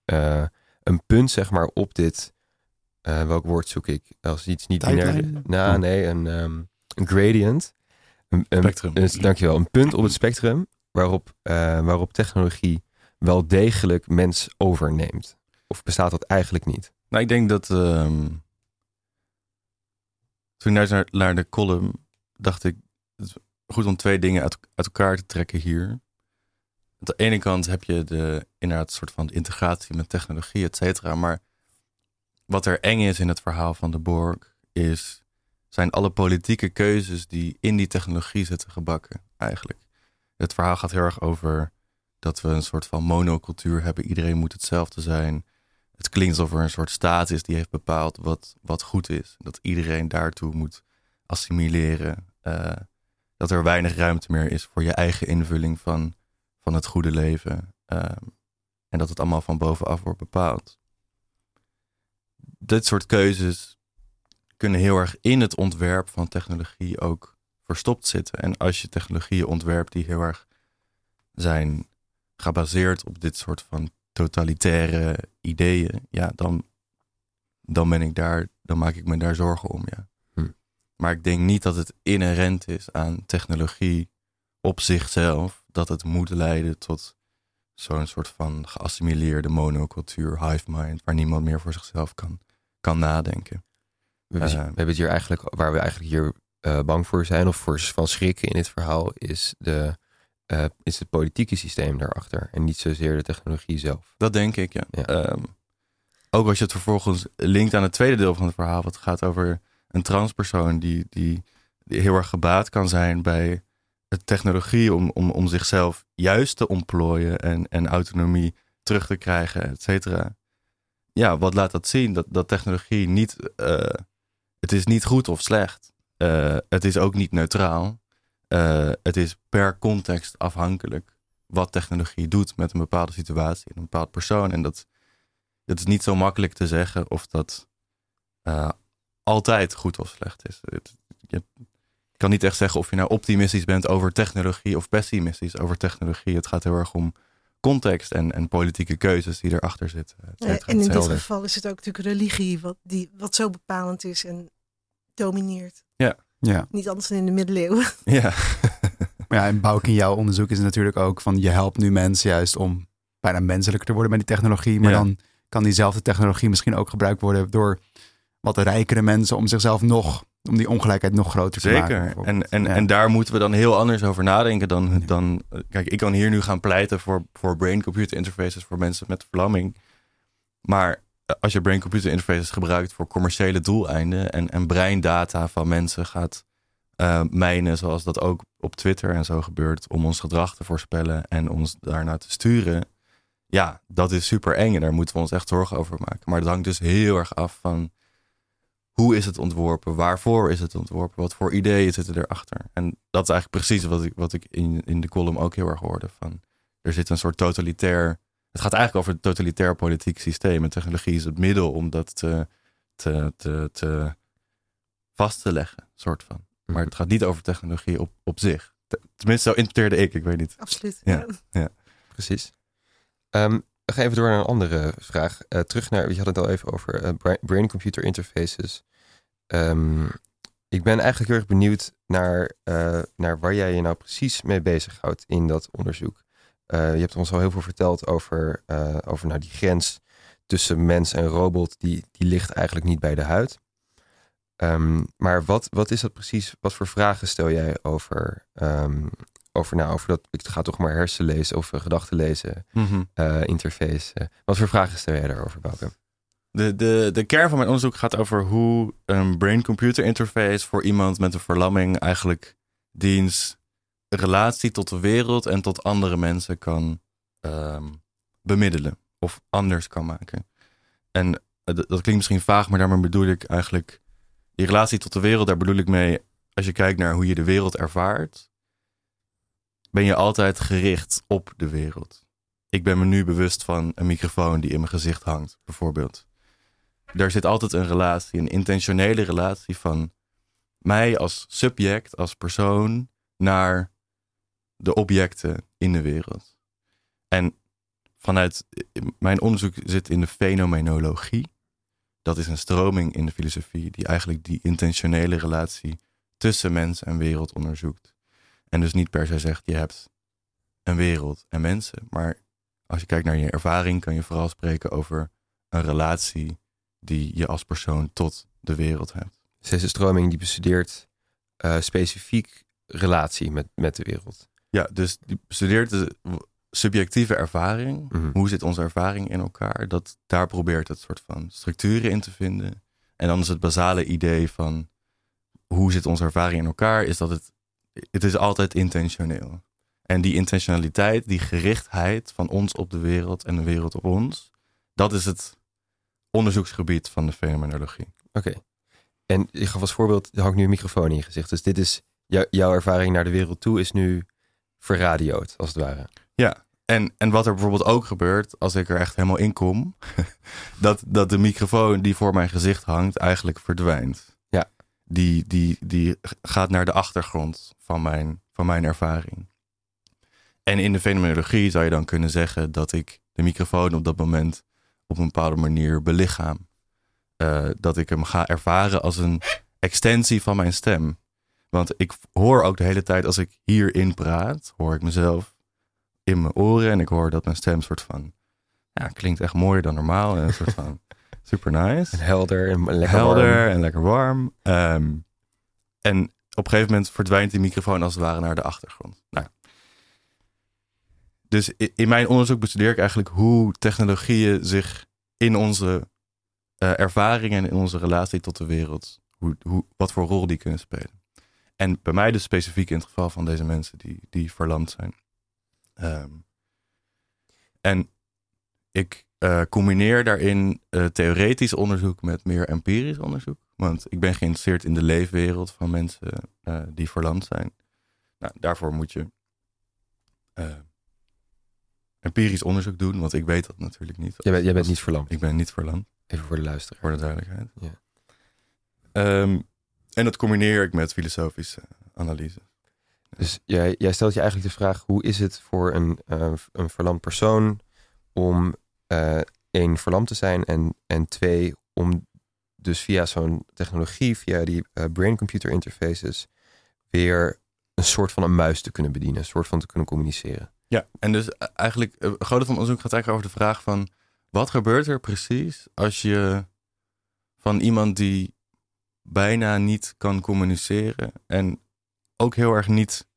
een punt, zeg maar, op dit welk woord zoek ik? Als iets niet binair. Nou, Oh. nee, een, um, een gradient. Een, een, Spectrum. Een, dankjewel. Een punt op het spectrum waarop, uh, waarop technologie wel degelijk mens overneemt. Of bestaat dat eigenlijk niet? Nou, ik denk dat. Um, toen ik naar, naar de column dacht ik. Het is goed om twee dingen uit, uit elkaar te trekken hier. Aan de ene kant heb je de inderdaad soort van integratie met technologie, et cetera. Maar wat er eng is in het verhaal van de Borg, is, zijn alle politieke keuzes die in die technologie zitten gebakken, eigenlijk. Het verhaal gaat heel erg over dat we een soort van monocultuur hebben. Iedereen moet hetzelfde zijn. Het klinkt alsof er een soort staat is die heeft bepaald wat, wat goed is. Dat iedereen daartoe moet assimileren. Uh, dat er weinig ruimte meer is voor je eigen invulling van, van het goede leven. Uh, en dat het allemaal van bovenaf wordt bepaald dit soort keuzes kunnen heel erg in het ontwerp van technologie ook verstopt zitten. En als je technologieën ontwerpt die heel erg zijn gebaseerd op dit soort van totalitaire ideeën, ja, dan, dan ben ik daar, dan maak ik me daar zorgen om, ja. Hm. Maar ik denk niet dat het inherent is aan technologie op zichzelf, dat het moet leiden tot zo'n soort van geassimileerde monocultuur, hive mind, waar niemand meer voor zichzelf kan, kan nadenken. We hebben, Uh, we hebben het hier eigenlijk, waar we eigenlijk hier uh, bang voor zijn of voor van schrikken in dit verhaal, is, de, uh, is het politieke systeem daarachter en niet zozeer de technologie zelf. Dat denk ik, ja. Ja. Um, ook als je het vervolgens linkt aan het tweede deel van het verhaal, wat gaat over een transpersoon die, die, die heel erg gebaat kan zijn bij de technologie om, om, om zichzelf juist te ontplooien en, en autonomie terug te krijgen, et cetera. Ja, wat laat dat zien? Dat, dat technologie niet, uh, het is niet goed of slecht. Uh, het is ook niet neutraal. Uh, het is per context afhankelijk wat technologie doet met een bepaalde situatie en een bepaald persoon. En dat, het is niet zo makkelijk te zeggen of dat uh, altijd goed of slecht is. Het, je, ik kan niet echt zeggen of je nou optimistisch bent over technologie of pessimistisch over technologie. Het gaat heel erg om context en, en politieke keuzes die erachter zitten. Ja, en in dit geval is het ook natuurlijk religie wat, die, wat zo bepalend is en domineert. Ja. Niet anders dan in de middeleeuwen. <laughs> Ja, <laughs> Maar ja, en Bouk in jouw onderzoek is het natuurlijk ook van je helpt nu mensen juist om bijna menselijker te worden met die technologie. Maar Ja. dan kan diezelfde technologie misschien ook gebruikt worden door wat rijkere mensen om zichzelf nog, om die ongelijkheid nog groter te maken. Zeker. En, en, Ja. en daar moeten we dan heel anders over nadenken dan, dan. Kijk, ik kan hier nu gaan pleiten voor, voor brain-computer interfaces voor mensen met verlamming. Maar als je brain-computer interfaces gebruikt voor commerciële doeleinden en, en breindata van mensen gaat eh mijnen, zoals dat ook op Twitter en zo gebeurt, om ons gedrag te voorspellen en ons daarnaar te sturen. Ja, dat is super eng en daar moeten we ons echt zorgen over maken. Maar het hangt dus heel erg af van hoe is het ontworpen? Waarvoor is het ontworpen? Wat voor ideeën zitten erachter? En dat is eigenlijk precies wat ik, wat ik in, in de column ook heel erg hoorde. Van, er zit een soort totalitair... Het gaat eigenlijk over het totalitair politiek systeem. En technologie is het middel om dat te, te, te, te vast te leggen, soort van. Maar het gaat niet over technologie op, op zich. Tenminste, zo interpreteerde ik, ik weet niet. Absoluut. Ja. Precies. Ehm, we gaan even door naar een andere vraag. Uh, terug naar, je had het al even over uh, brain-computer interfaces. Um, ik ben eigenlijk heel erg benieuwd naar, uh, naar waar jij je nou precies mee bezighoudt in dat onderzoek. Je hebt ons al heel veel verteld over, over nou, die grens tussen mens en robot. Die, die ligt eigenlijk niet bij de huid. Um, maar wat, wat is dat precies? Wat voor vragen stel jij over, um, over, nou, over dat, ik ga toch maar hersenlezen of gedachten lezen mm interface. wat voor vragen stel jij daarover, Bouke? De, de, de kern van mijn onderzoek gaat over hoe een brain-computer interface voor iemand met een verlamming eigenlijk diens relatie tot de wereld en tot andere mensen kan um, bemiddelen of anders kan maken. En eh, dat klinkt misschien vaag, maar daarmee bedoel ik eigenlijk die relatie tot de wereld. Daar bedoel ik mee, als je kijkt naar hoe je de wereld ervaart, ben je altijd gericht op de wereld. Ik ben me nu bewust van een microfoon die in mijn gezicht hangt, bijvoorbeeld. Er zit altijd een relatie, een intentionele relatie van mij als subject, als persoon, naar de objecten in de wereld. En vanuit mijn onderzoek zit in de fenomenologie. Dat is een stroming in de filosofie die eigenlijk die intentionele relatie tussen mens en wereld onderzoekt. En dus niet per se zegt je hebt een wereld en mensen. Maar als je kijkt naar je ervaring, kan je vooral spreken over een relatie die je als persoon tot de wereld hebt. Deze stroming die bestudeert uh, specifiek relatie met, met de wereld. Ja, dus die bestudeert de subjectieve ervaring. Mhm. Hoe zit onze ervaring in elkaar? Dat, daar probeert het soort van structuren in te vinden. En dan is het basale idee van hoe zit onze ervaring in elkaar, is dat het het is altijd intentioneel. En die intentionaliteit, die gerichtheid van ons op de wereld en de wereld op ons, dat is het onderzoeksgebied van de fenomenologie. Oké. En je gaf als voorbeeld, er hangt nu een microfoon in je gezicht. Dus dit is jouw ervaring naar de wereld toe is nu verradioed, als het ware. Ja, en, en wat er bijvoorbeeld ook gebeurt, als ik er echt helemaal in kom, <laughs> dat, dat de microfoon die voor mijn gezicht hangt eigenlijk verdwijnt die, die, die gaat naar de achtergrond van mijn, van mijn ervaring. En in de fenomenologie zou je dan kunnen zeggen dat ik de microfoon op dat moment op een bepaalde manier belichaam. Uh, dat ik hem ga ervaren als een extensie van mijn stem. Want ik hoor ook de hele tijd als ik hierin praat, hoor ik mezelf in mijn oren en ik hoor dat mijn stem soort van, ja, klinkt echt mooier dan normaal. En een soort van, <laughs> Super nice. En helder en lekker helder warm. en lekker warm. Ehm, en op een gegeven moment verdwijnt die microfoon als het ware naar de achtergrond. Nou, dus in mijn onderzoek bestudeer ik eigenlijk hoe technologieën zich in onze uh, ervaringen en in onze relatie tot de wereld, hoe, hoe, wat voor rol die kunnen spelen. En bij mij dus specifiek in het geval van deze mensen die, die verlamd zijn. Um, en ik uh, combineer daarin uh, theoretisch onderzoek met meer empirisch onderzoek. Want ik ben geïnteresseerd in de leefwereld van mensen uh, die verlamd zijn. Nou, daarvoor moet je empirisch onderzoek doen, want ik weet dat natuurlijk niet. Jij bent, jij bent niet verlamd? Ik ben niet verlamd. Even voor de luisteraar. Voor de duidelijkheid. Ja. Um, en dat combineer ik met filosofische analyse. Dus jij, jij stelt je eigenlijk de vraag: hoe is het voor een, een verlamd persoon om uh, één, verlamd te zijn en, en twee, om dus via zo'n technologie, via die uh, brain-computer interfaces, weer een soort van een muis te kunnen bedienen, een soort van te kunnen communiceren. Ja, en dus eh, eigenlijk, een grote van onderzoek gaat eigenlijk over de vraag van, wat gebeurt er precies als je van iemand die bijna niet kan communiceren en ook heel erg niet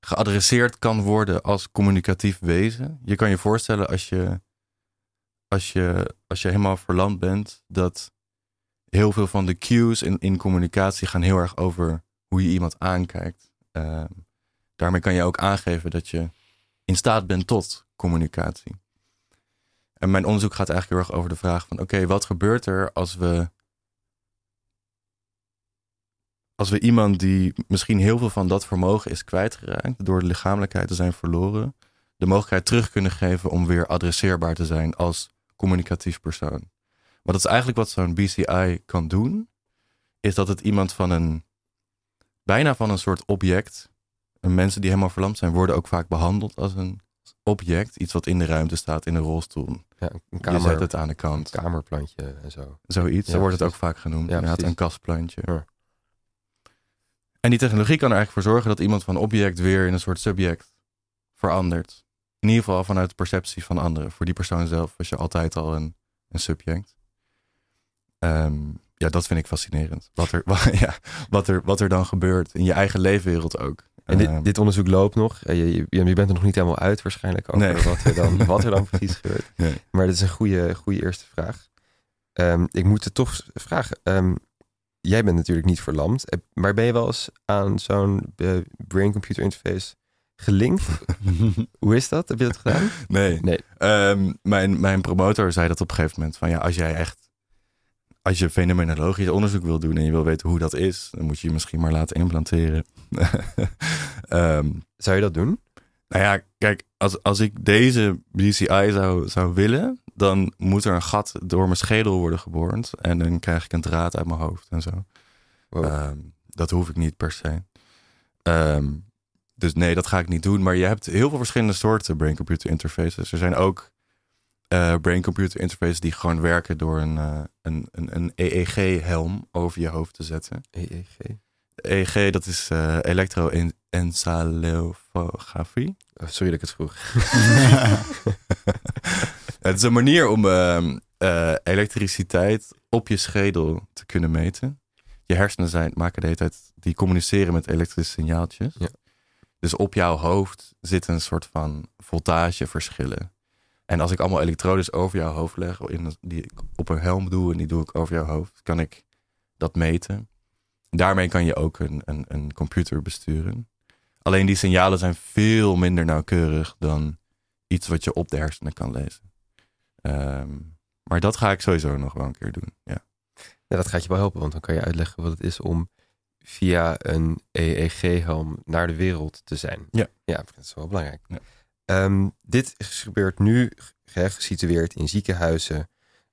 geadresseerd kan worden als communicatief wezen. Je kan je voorstellen als je als je, als je helemaal verlamd bent, dat heel veel van de cues in, in communicatie gaan heel erg over hoe je iemand aankijkt. Uh, daarmee kan je ook aangeven dat je in staat bent tot communicatie. En mijn onderzoek gaat eigenlijk heel erg over de vraag van oké, wat gebeurt er als we als we iemand die misschien heel veel van dat vermogen is kwijtgeraakt, door de lichamelijkheid te zijn verloren, de mogelijkheid terug kunnen geven om weer adresseerbaar te zijn als communicatief persoon. Want dat is eigenlijk wat zo'n BCI kan doen, is dat het iemand van een, bijna van een soort object, en mensen die helemaal verlamd zijn, worden ook vaak behandeld als een object, iets wat in de ruimte staat in een rolstoel. Ja, een Je kamer, zet het aan de kant. kamerplantje en zo. Zoiets, Ja, zo wordt het ook vaak genoemd. Ja, Inderdaad, precies. een kastplantje. Ja. En die technologie kan er eigenlijk voor zorgen dat iemand van object weer in een soort subject verandert. In ieder geval vanuit de perceptie van anderen. Voor die persoon zelf was je altijd al een, een subject. Ehm, ja, dat vind ik fascinerend. Wat er, <laughs> ja, wat, er, wat er dan gebeurt in je eigen leefwereld ook. En dit, Ehm, dit onderzoek loopt nog. Eh, Je, je, je bent er nog niet helemaal uit waarschijnlijk over Nee. wat, er dan, <laughs> wat er dan precies gebeurt. Nee. Maar dit is een goede, goede eerste vraag. Ehm, ik moet het toch vragen. Jij bent natuurlijk niet verlamd. eh, Maar ben je wel eens aan zo'n eh, brain-computer interface gelinkt? <laughs> Hoe is dat? Heb je dat gedaan? nee. Nee. Ehm, mijn, mijn promotor zei dat op een gegeven moment. Van ja, als jij echt. Als je fenomenologisch onderzoek wil doen en je wil weten hoe dat is, dan moet je je misschien maar laten implanteren. <laughs> Ehm, Zou je dat doen? nou ja, kijk, als, als ik deze BCI zou, zou willen, dan moet er een gat door mijn schedel worden geboord. En dan krijg ik een draad uit mijn hoofd en zo. Wow. Ehm, dat hoef ik niet per se. Ehm, dus nee, dat ga ik niet doen. Maar je hebt heel veel verschillende soorten brain-computer interfaces. Er zijn ook eh, brain-computer interfaces die gewoon werken door een, eh, een, een, een EEG-helm over je hoofd te zetten. EEG. EEG, dat is eh elektroencephalografie. Oh, sorry dat ik het vroeg. <laughs> <laughs> <laughs> Het is een manier om ehm, eh, elektriciteit op je schedel te kunnen meten. Je hersenen zijn, maken de hele tijd, die communiceren met elektrische signaaltjes. Ja. Dus op jouw hoofd zitten een soort van voltageverschillen. En als ik allemaal elektrodes over jouw hoofd leg, in, die ik op een helm doe en die doe ik over jouw hoofd, kan ik dat meten. Daarmee kan je ook een, een, een computer besturen. Alleen die signalen zijn veel minder nauwkeurig dan iets wat je op de hersenen kan lezen. Ehm, maar dat ga ik sowieso nog wel een keer doen. Ja. Ja, dat gaat je wel helpen, want dan kan je uitleggen wat het is om via een EEG-helm naar de wereld te zijn. Ja. Ja, dat is wel belangrijk. Ja. Ehm, dit gebeurt nu ge- gesitueerd in ziekenhuizen.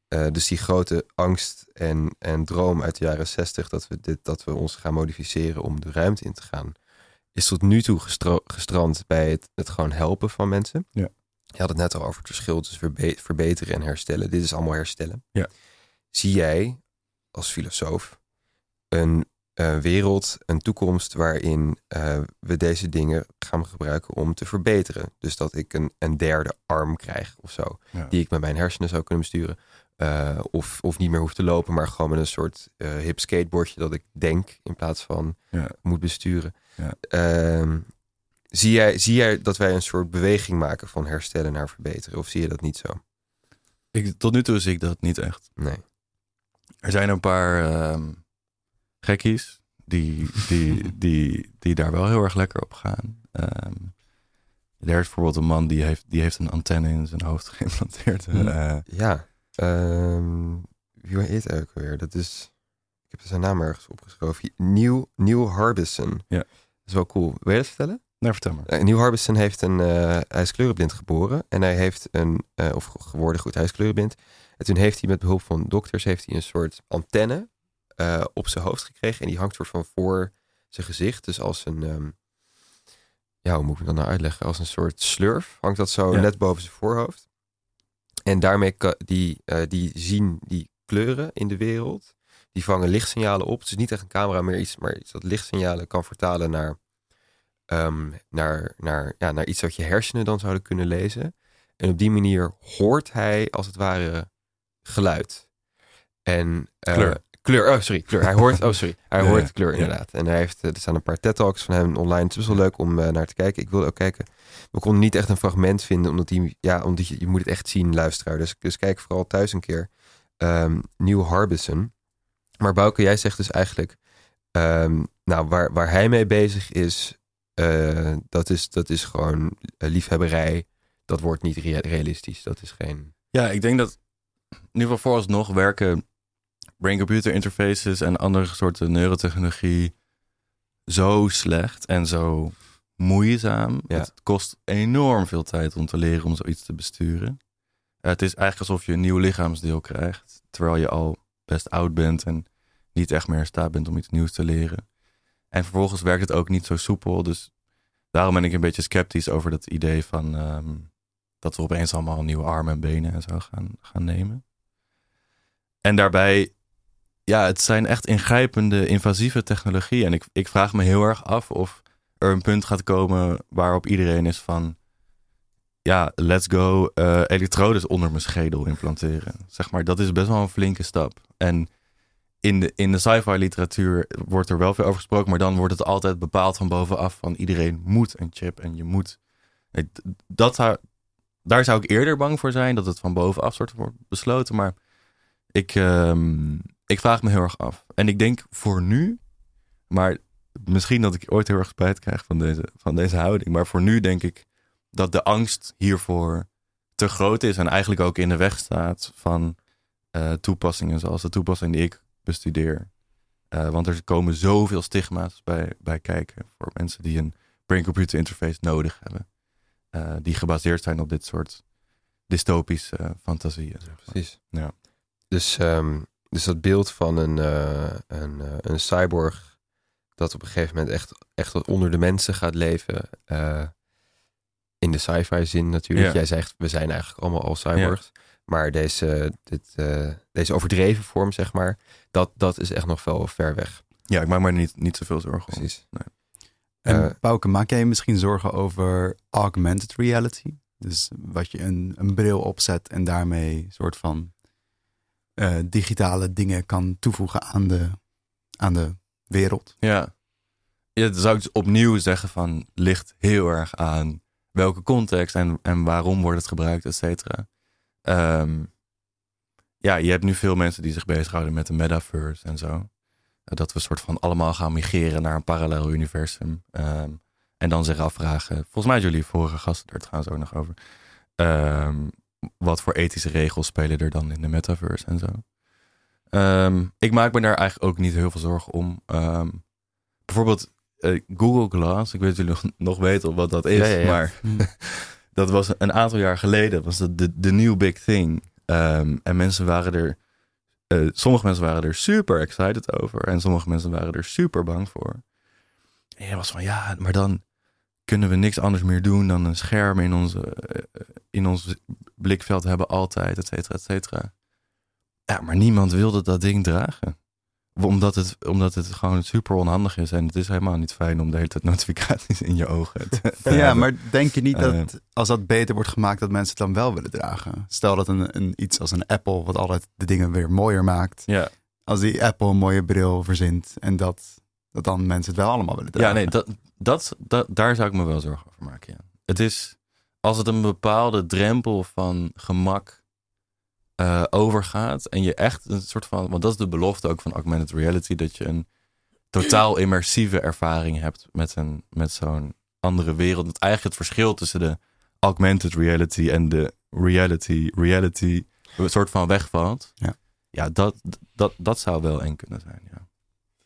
Eh, dus die grote angst en, en droom uit de jaren zestig dat we, dit, dat we ons gaan modificeren om de ruimte in te gaan, is tot nu toe gestrand bij het, het gewoon helpen van mensen. Ja. Je had het net al over het verschil tussen verbe- verbeteren en herstellen. Dit is allemaal herstellen. Ja. Zie jij als filosoof een eh, wereld, een toekomst waarin eh, we deze dingen gaan gebruiken om te verbeteren? Dus dat ik een, een derde arm krijg of zo, Ja. die ik met mijn hersenen zou kunnen besturen. Eh, of, of niet meer hoef te lopen, maar gewoon met een soort hip skateboardje dat ik denk in plaats van Ja. moet besturen. Ja. Zie, jij, zie jij dat wij een soort beweging maken van herstellen naar verbeteren? Of zie je dat niet zo? Ik, tot nu toe zie ik dat niet echt. Nee. Er zijn een paar ehm, gekkies die, die, <laughs> die, die daar wel heel erg lekker op gaan. Ehm, er is bijvoorbeeld een man die heeft, die heeft een antenne in zijn hoofd <laughs> geïmplanteerd. Eh, Ja. ehm wie heet hij ook weer? Dat is. Ik heb zijn naam ergens opgeschreven. Neil, Neil Harbison. Ja. Dat is wel cool. Wil je dat vertellen? Nou, vertel maar. Uh, Neil Harbison heeft een. eh, hij is kleurenblind geboren. En hij heeft een. eh, of geworden goed, hij is kleurenblind. En toen heeft hij met behulp van dokters. heeft hij een soort antenne. eh, op zijn hoofd gekregen. En die hangt soort van voor zijn gezicht. Dus als een. ehm, ja, hoe moet ik dat nou uitleggen? Als een soort slurf hangt dat zo Ja. net boven zijn voorhoofd. En daarmee kan die, eh, die zien die kleuren in de wereld. Die vangen lichtsignalen op. Het is niet echt een camera meer, iets, maar iets dat lichtsignalen kan vertalen naar, ehm, naar, naar, ja, naar iets wat je hersenen dan zouden kunnen lezen. En op die manier hoort hij als het ware geluid. En eh, Kleur. Kleur, oh sorry, kleur. Hij hoort, <laughs> oh sorry, hij Ja, hoort ja, kleur ja. inderdaad. En hij heeft, eh, er staan een paar TED Talks van hem online. Het is best wel leuk om eh, naar te kijken. Ik wilde ook kijken. We konden niet echt een fragment vinden, omdat die, ja, omdat je, je moet het echt zien, luisteraar. Dus, dus kijk vooral thuis een keer. Ehm Neil Harbison. Maar Bouke, jij zegt dus eigenlijk, ehm, nou, waar, waar hij mee bezig is, eh, dat is, dat is gewoon eh, liefhebberij. Dat wordt niet rea- realistisch. Dat is geen. Ja, ik denk dat in ieder geval vooralsnog werken brain-computer interfaces en andere soorten neurotechnologie zo slecht en zo moeizaam. Ja. Het kost enorm veel tijd om te leren om zoiets te besturen. Eh, het is eigenlijk alsof je een nieuw lichaamsdeel krijgt, terwijl je al best oud bent en niet echt meer in staat bent om iets nieuws te leren. En vervolgens werkt het ook niet zo soepel, dus daarom ben ik een beetje sceptisch over dat idee van ehm, dat we opeens allemaal nieuwe armen en benen en zo gaan, gaan nemen. En daarbij, ja, het zijn echt ingrijpende, invasieve technologieën. En ik, ik vraag me heel erg af of er een punt gaat komen waarop iedereen is van, ja, let's go eh, elektrodes onder mijn schedel implanteren. Zeg maar, dat is best wel een flinke stap. En in de, in de sci-fi literatuur wordt er wel veel over gesproken, maar dan wordt het altijd bepaald van bovenaf van iedereen moet een chip en je moet. Dat daar zou ik eerder bang voor zijn dat het van bovenaf wordt besloten, maar ik, ehm, ik vraag me heel erg af. En ik denk voor nu, maar misschien dat ik ooit heel erg spijt krijg van deze, van deze houding, maar voor nu denk ik dat de angst hiervoor te groot is en eigenlijk ook in de weg staat van eh, toepassingen zoals de toepassing die ik bestudeer. Eh, want er komen zoveel stigma's bij, bij kijken voor mensen die een brain-computer interface nodig hebben. eh, die gebaseerd zijn op dit soort dystopische eh, fantasieën. zeg maar. Precies. Ja. Dus, ehm, dus dat beeld van een, een, een cyborg dat op een gegeven moment echt, echt onder de mensen gaat leven. in de sci-fi zin natuurlijk. Ja. Jij zegt, we zijn eigenlijk allemaal al cyborgs. Maar deze, dit, eh, deze overdreven vorm, zeg maar, dat, dat is echt nog wel ver weg. Ja, ik maak me er niet, niet zoveel zorgen om. Precies. En Eh, Bouke, maak jij je misschien zorgen over augmented reality? Dus wat je een, een bril opzet en daarmee een soort van eh, digitale dingen kan toevoegen aan de, aan de wereld. Ja. ja, dan zou ik dus opnieuw zeggen van ligt heel erg aan welke context en, en waarom wordt het gebruikt, et cetera. Ehm, ja, je hebt nu veel mensen die zich bezighouden met de metaverse en zo. Dat we soort van allemaal gaan migreren naar een parallel universum. Ehm, en dan zich afvragen, volgens mij jullie vorige gasten er trouwens ook nog over. Ehm, wat voor ethische regels spelen er dan in de metaverse en zo. Ehm, ik maak me daar eigenlijk ook niet heel veel zorgen om. Ehm, bijvoorbeeld eh, Google Glass. Ik weet jullie nog, nog weten wat dat is. Ja, ja, ja. Maar <laughs> dat was een aantal jaar geleden. Was dat de, de new big thing. Ehm, en mensen waren er... eh, sommige mensen waren er super excited over. En sommige mensen waren er super bang voor. En je was van, ja, maar dan kunnen we niks anders meer doen dan een scherm in, onze, eh, in ons blikveld hebben altijd, et cetera, et cetera. Ja, maar niemand wilde dat ding dragen. Omdat het, omdat het gewoon super onhandig is. En het is helemaal niet fijn om de hele tijd notificaties in je ogen te, te Ja, hebben. maar denk je niet dat Eh. als dat beter wordt gemaakt, dat mensen het dan wel willen dragen? Stel dat een, een, iets als een Apple, wat altijd de dingen weer mooier maakt. Ja, Als die Apple een mooie bril verzint en dat, dat dan mensen het wel allemaal willen dragen. ja nee, dat, dat, dat, daar zou ik me wel zorgen over maken. Ja. Het is, als het een bepaalde drempel van gemak eh, overgaat. En je echt een soort van, want dat is de belofte ook van augmented reality, dat je een totaal immersieve ervaring hebt met, een, met zo'n andere wereld. Dat eigenlijk het verschil tussen de augmented reality en de reality, reality, een soort van wegvalt. Ja. Ja, dat, dat, dat zou wel eng kunnen zijn. Ja.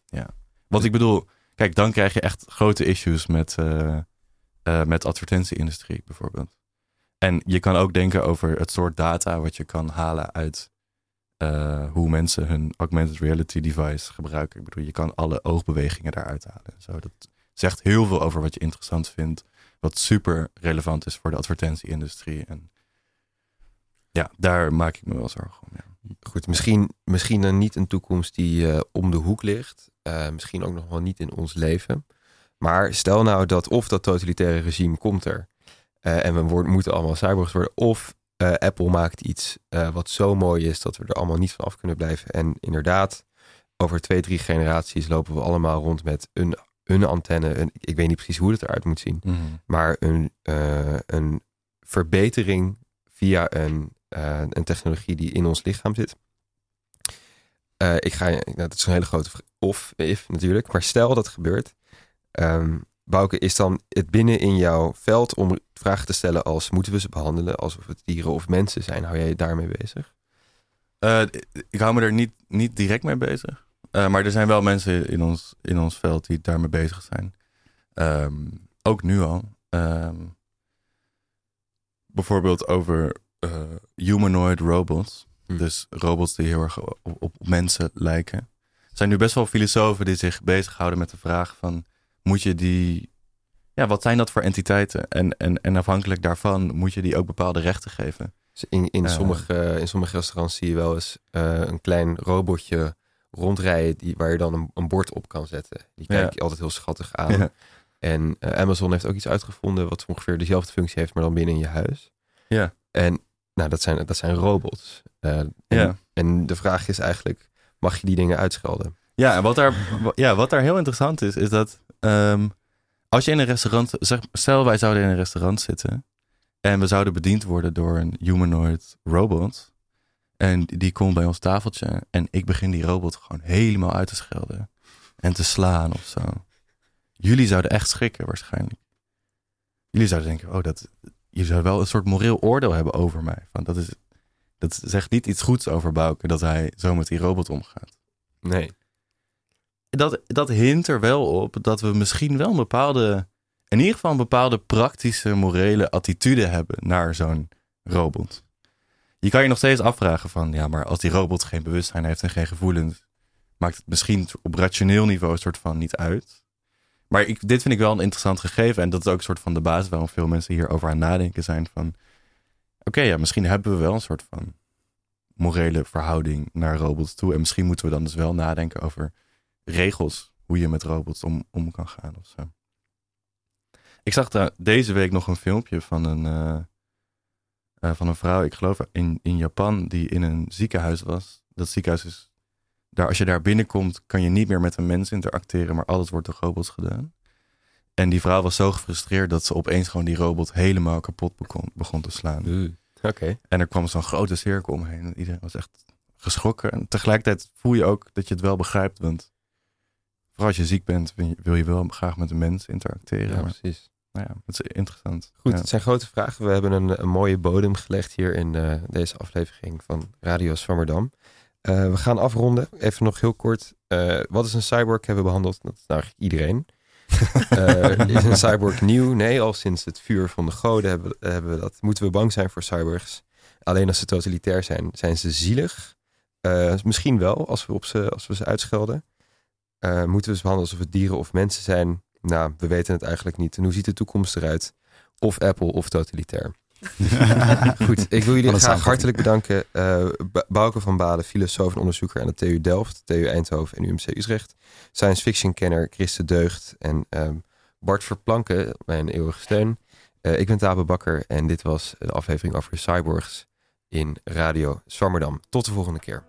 ja. Want ik bedoel, kijk, dan krijg je echt grote issues met, eh met advertentieindustrie bijvoorbeeld. En je kan ook denken over het soort data wat je kan halen uit eh, hoe mensen hun augmented reality device gebruiken. Ik bedoel, je kan alle oogbewegingen daaruit halen. en Zo. Dat zegt heel veel over wat je interessant vindt. Wat super relevant is voor de advertentieindustrie. En ja, daar maak ik me wel zorgen om. Ja. Goed, misschien, misschien dan niet een toekomst die eh, om de hoek ligt. Eh, misschien ook nog wel niet in ons leven. Maar stel nou dat of dat totalitaire regime komt er. Eh, en we worden, moeten allemaal cyborgs worden. Of eh, Apple maakt iets eh, wat zo mooi is dat we er allemaal niet van af kunnen blijven. En inderdaad, over twee, drie generaties lopen we allemaal rond met een, een antenne. Een, ik weet niet precies hoe het eruit moet zien. Maar een, een verbetering via een, een technologie die in ons lichaam zit. Ik ga, nou, dat is een hele grote of, if natuurlijk. Maar stel dat gebeurt. Ehm Bouke, is dan het binnen in jouw veld om vragen te stellen als moeten we ze behandelen alsof het dieren of mensen zijn? Hou jij je daarmee bezig? Eh, ik hou me er niet, niet direct mee bezig. Eh, maar er zijn wel mensen in ons, in ons veld die daarmee bezig zijn. Ehm, ook nu al. Ehm, bijvoorbeeld over eh, humanoid robots. Hm. Dus robots die heel erg op, op mensen lijken. Er zijn nu best wel filosofen die zich bezighouden met de vraag van... moet je die... Ja, wat zijn dat voor entiteiten? En, en, en afhankelijk daarvan moet je die ook bepaalde rechten geven. Dus in, in, Eh. sommige, in sommige restaurants zie je wel eens eh, een klein robotje rondrijden die, waar je dan een, een bord op kan zetten. Die kijk je altijd heel schattig aan. Ja. En eh, Amazon heeft ook iets uitgevonden wat ongeveer dezelfde functie heeft, maar dan binnen in je huis. Ja. En nou, dat zijn, dat zijn robots. Eh, en, Ja. en de vraag is eigenlijk, mag je die dingen uitschelden? Ja, en wat daar, ja, wat daar heel interessant is, is dat ehm, als je in een restaurant, stel wij zouden in een restaurant zitten en we zouden bediend worden door een humanoid robot en die komt bij ons tafeltje en ik begin die robot gewoon helemaal uit te schelden en te slaan of zo. Jullie zouden echt schrikken waarschijnlijk. Jullie zouden denken, oh, dat, je zou wel een soort moreel oordeel hebben over mij. Van, dat, is, dat zegt niet iets goeds over Bouke dat hij zo met die robot omgaat Nee. Dat, dat hint er wel op dat we misschien wel een bepaalde, in ieder geval een bepaalde praktische, morele attitude hebben naar zo'n robot. Je kan je nog steeds afvragen van, ja, maar als die robot geen bewustzijn heeft en geen gevoelens, maakt het misschien op rationeel niveau een soort van niet uit. Maar ik, dit vind ik wel een interessant gegeven en dat is ook een soort van de basis waarom veel mensen hierover aan nadenken zijn van, oké, ja, misschien hebben we wel een soort van morele verhouding naar robots toe en misschien moeten we dan dus wel nadenken over regels hoe je met robots om, om kan gaan of zo. Ik zag daar deze week nog een filmpje van een, eh, eh, van een vrouw, ik geloof in, in Japan, die in een ziekenhuis was. Dat ziekenhuis is, daar, als je daar binnenkomt, kan je niet meer met een mens interacteren, maar alles wordt door robots gedaan. En die vrouw was zo gefrustreerd dat ze opeens gewoon die robot helemaal kapot begon, begon te slaan. Oké. En er kwam zo'n grote cirkel omheen. En iedereen was echt geschrokken. En tegelijkertijd voel je ook dat je het wel begrijpt. Want vooral als je ziek bent, wil je, wel graag met een mens interacteren. Ja, maar, precies. nou ja, het is interessant. Goed, Ja. het zijn grote vragen. We hebben een, een mooie bodem gelegd hier in eh, deze aflevering van Radio Swammerdam. Eh, we gaan afronden. Even nog heel kort. Eh, wat is een cyborg? Hebben we behandeld? Dat is nou eigenlijk iedereen. <laughs> Is een cyborg nieuw? Nee, al sinds het vuur van de goden hebben, we- hebben we dat. Moeten we bang zijn voor cyborgs? Alleen als ze totalitair zijn, zijn ze zielig. Misschien wel, als we, op ze, als we ze uitschelden. Eh, moeten we ze behandelen alsof het dieren of mensen zijn? Nou, we weten het eigenlijk niet. En hoe ziet de toekomst eruit? Of Apple of totalitair. <laughs> Goed, ik wil jullie graag hartelijk bedanken. eh Ba- Bouke van Baden, filosoof en onderzoeker aan de TU Delft, TU Eindhoven en UMC Utrecht. Science fiction kenner Christe Deugd en ehm, Bart Verplanken, mijn eeuwige steun. Eh, ik ben Tabe Bakker en dit was de aflevering over cyborgs in Radio Swammerdam. Tot de volgende keer.